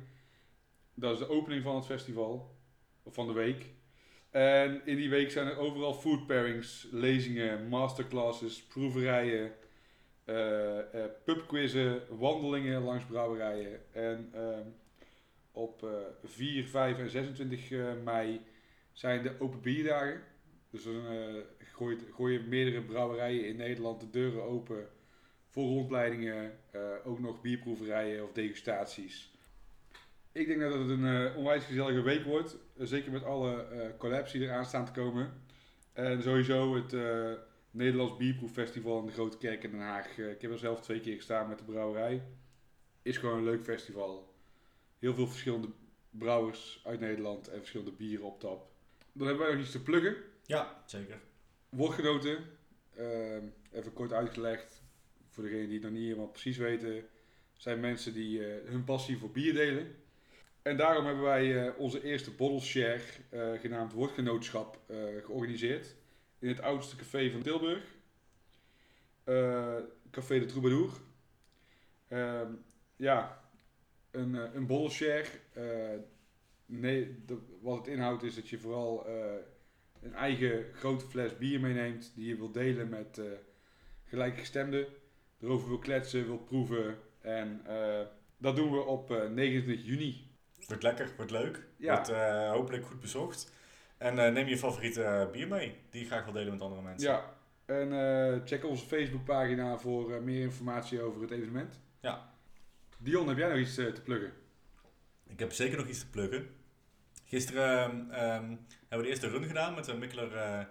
Dat is de opening van het festival. Of van de week. En in die week zijn er overal food pairings, lezingen, masterclasses, proeverijen, pubquizzen, wandelingen langs brouwerijen. En ehm, op eh 4, 5 en 26 eh, mei zijn de open bierdagen. Dus dan eh, gooit- gooien meerdere brouwerijen in Nederland de deuren open voor rondleidingen, eh, ook nog bierproeverijen of degustaties. Ik denk dat het een eh, onwijs gezellige week wordt. Eh, zeker met alle eh collabs die eraan staan te komen. En sowieso het eh, Nederlands Bierproeffestival in de Grote Kerk in Den Haag. Eh, ik heb er zelf twee keer gestaan met de brouwerij. Is gewoon een leuk festival. Heel veel verschillende brouwers uit Nederland en verschillende bieren op tap. Dan hebben wij nog iets te pluggen. Ja, zeker. Woordgenoten, ehm, even kort uitgelegd, voor degenen die het nog niet helemaal precies weten, zijn mensen die eh, hun passie voor bier delen. En daarom hebben wij eh, onze eerste bottle share, genaamd Woordgenootschap, georganiseerd. In het oudste café van Tilburg. Eh, café de Troubadour. Ehm, ja, een, eh, een share. eh, nee, de- wat het inhoudt is dat je vooral een eigen grote fles bier meeneemt die je wilt delen met gelijkgestemden. Erover wil kletsen, wil proeven. En dat doen we op eh 29 juni. Wordt lekker, wordt leuk. Ja. Wordt hopelijk goed bezocht. En eh, neem je favoriete eh, bier mee, die je graag wil delen met andere mensen. Ja, en eh, check onze Facebookpagina voor meer informatie over het evenement. Ja. Dion, heb jij nog iets te pluggen? Ik heb zeker nog iets te pluggen. Gisteren ehm, ehm, hebben we de eerste run gedaan met de Mikkeler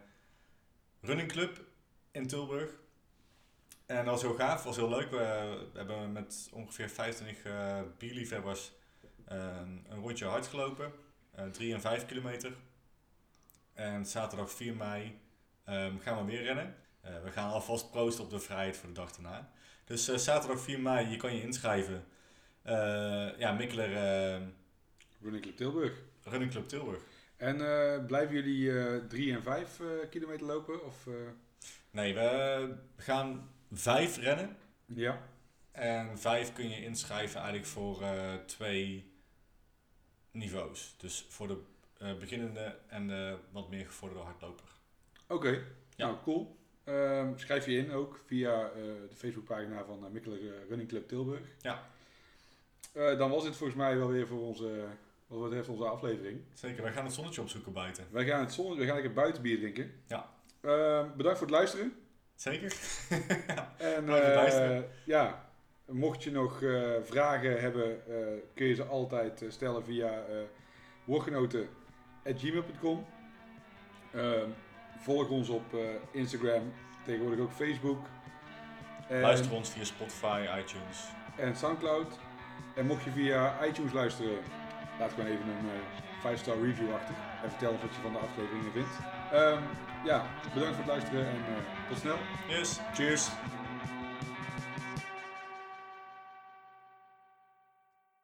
Running Club in Tilburg. En dat was heel gaaf, was heel leuk. We hebben met ongeveer 25 eh, bierliefhebbers ehm, een rondje hard gelopen. eh 3 en 5 kilometer. En zaterdag 4 mei ehm, gaan we weer rennen. Eh, we gaan alvast proosten op de vrijheid voor de dag daarna. Dus eh, zaterdag 4 mei, je kan je inschrijven. Eh, ja, Mikkeler ehm, Running Club Tilburg. Running Club Tilburg. En blijven jullie eh 3 en 5 kilometer lopen? Of, Nee, we gaan vijf rennen. Ja. En vijf kun je inschrijven eigenlijk voor twee niveaus. Dus voor de eh, beginnende en de wat meer gevorderde hardloper. Oké, Ja. nou cool. Ehm, schrijf je in ook via eh, de Facebookpagina van uh, eh, Running Club Tilburg. Ja. Eh, dan was dit volgens mij wel weer voor onze, wat betreft onze aflevering. Zeker, wij gaan het zonnetje opzoeken buiten. Wij gaan het zon, we gaan lekker buiten bier drinken. Ja. Ehm, bedankt voor het luisteren. Zeker? (laughs) En eh, luisteren. ja, Mocht je nog eh, vragen hebben, eh, kun je ze altijd eh, stellen via uh, woordgenoten.gmail.com. Ehm, volg ons op eh, Instagram, tegenwoordig ook Facebook. En, Luister ons via Spotify, iTunes. en Soundcloud. En mocht je via iTunes luisteren, laat gewoon even een 5-star review achter. En vertel wat je van de afleveringen vindt. Ehm, ja, bedankt voor het luisteren en eh, tot snel. Yes. Cheers!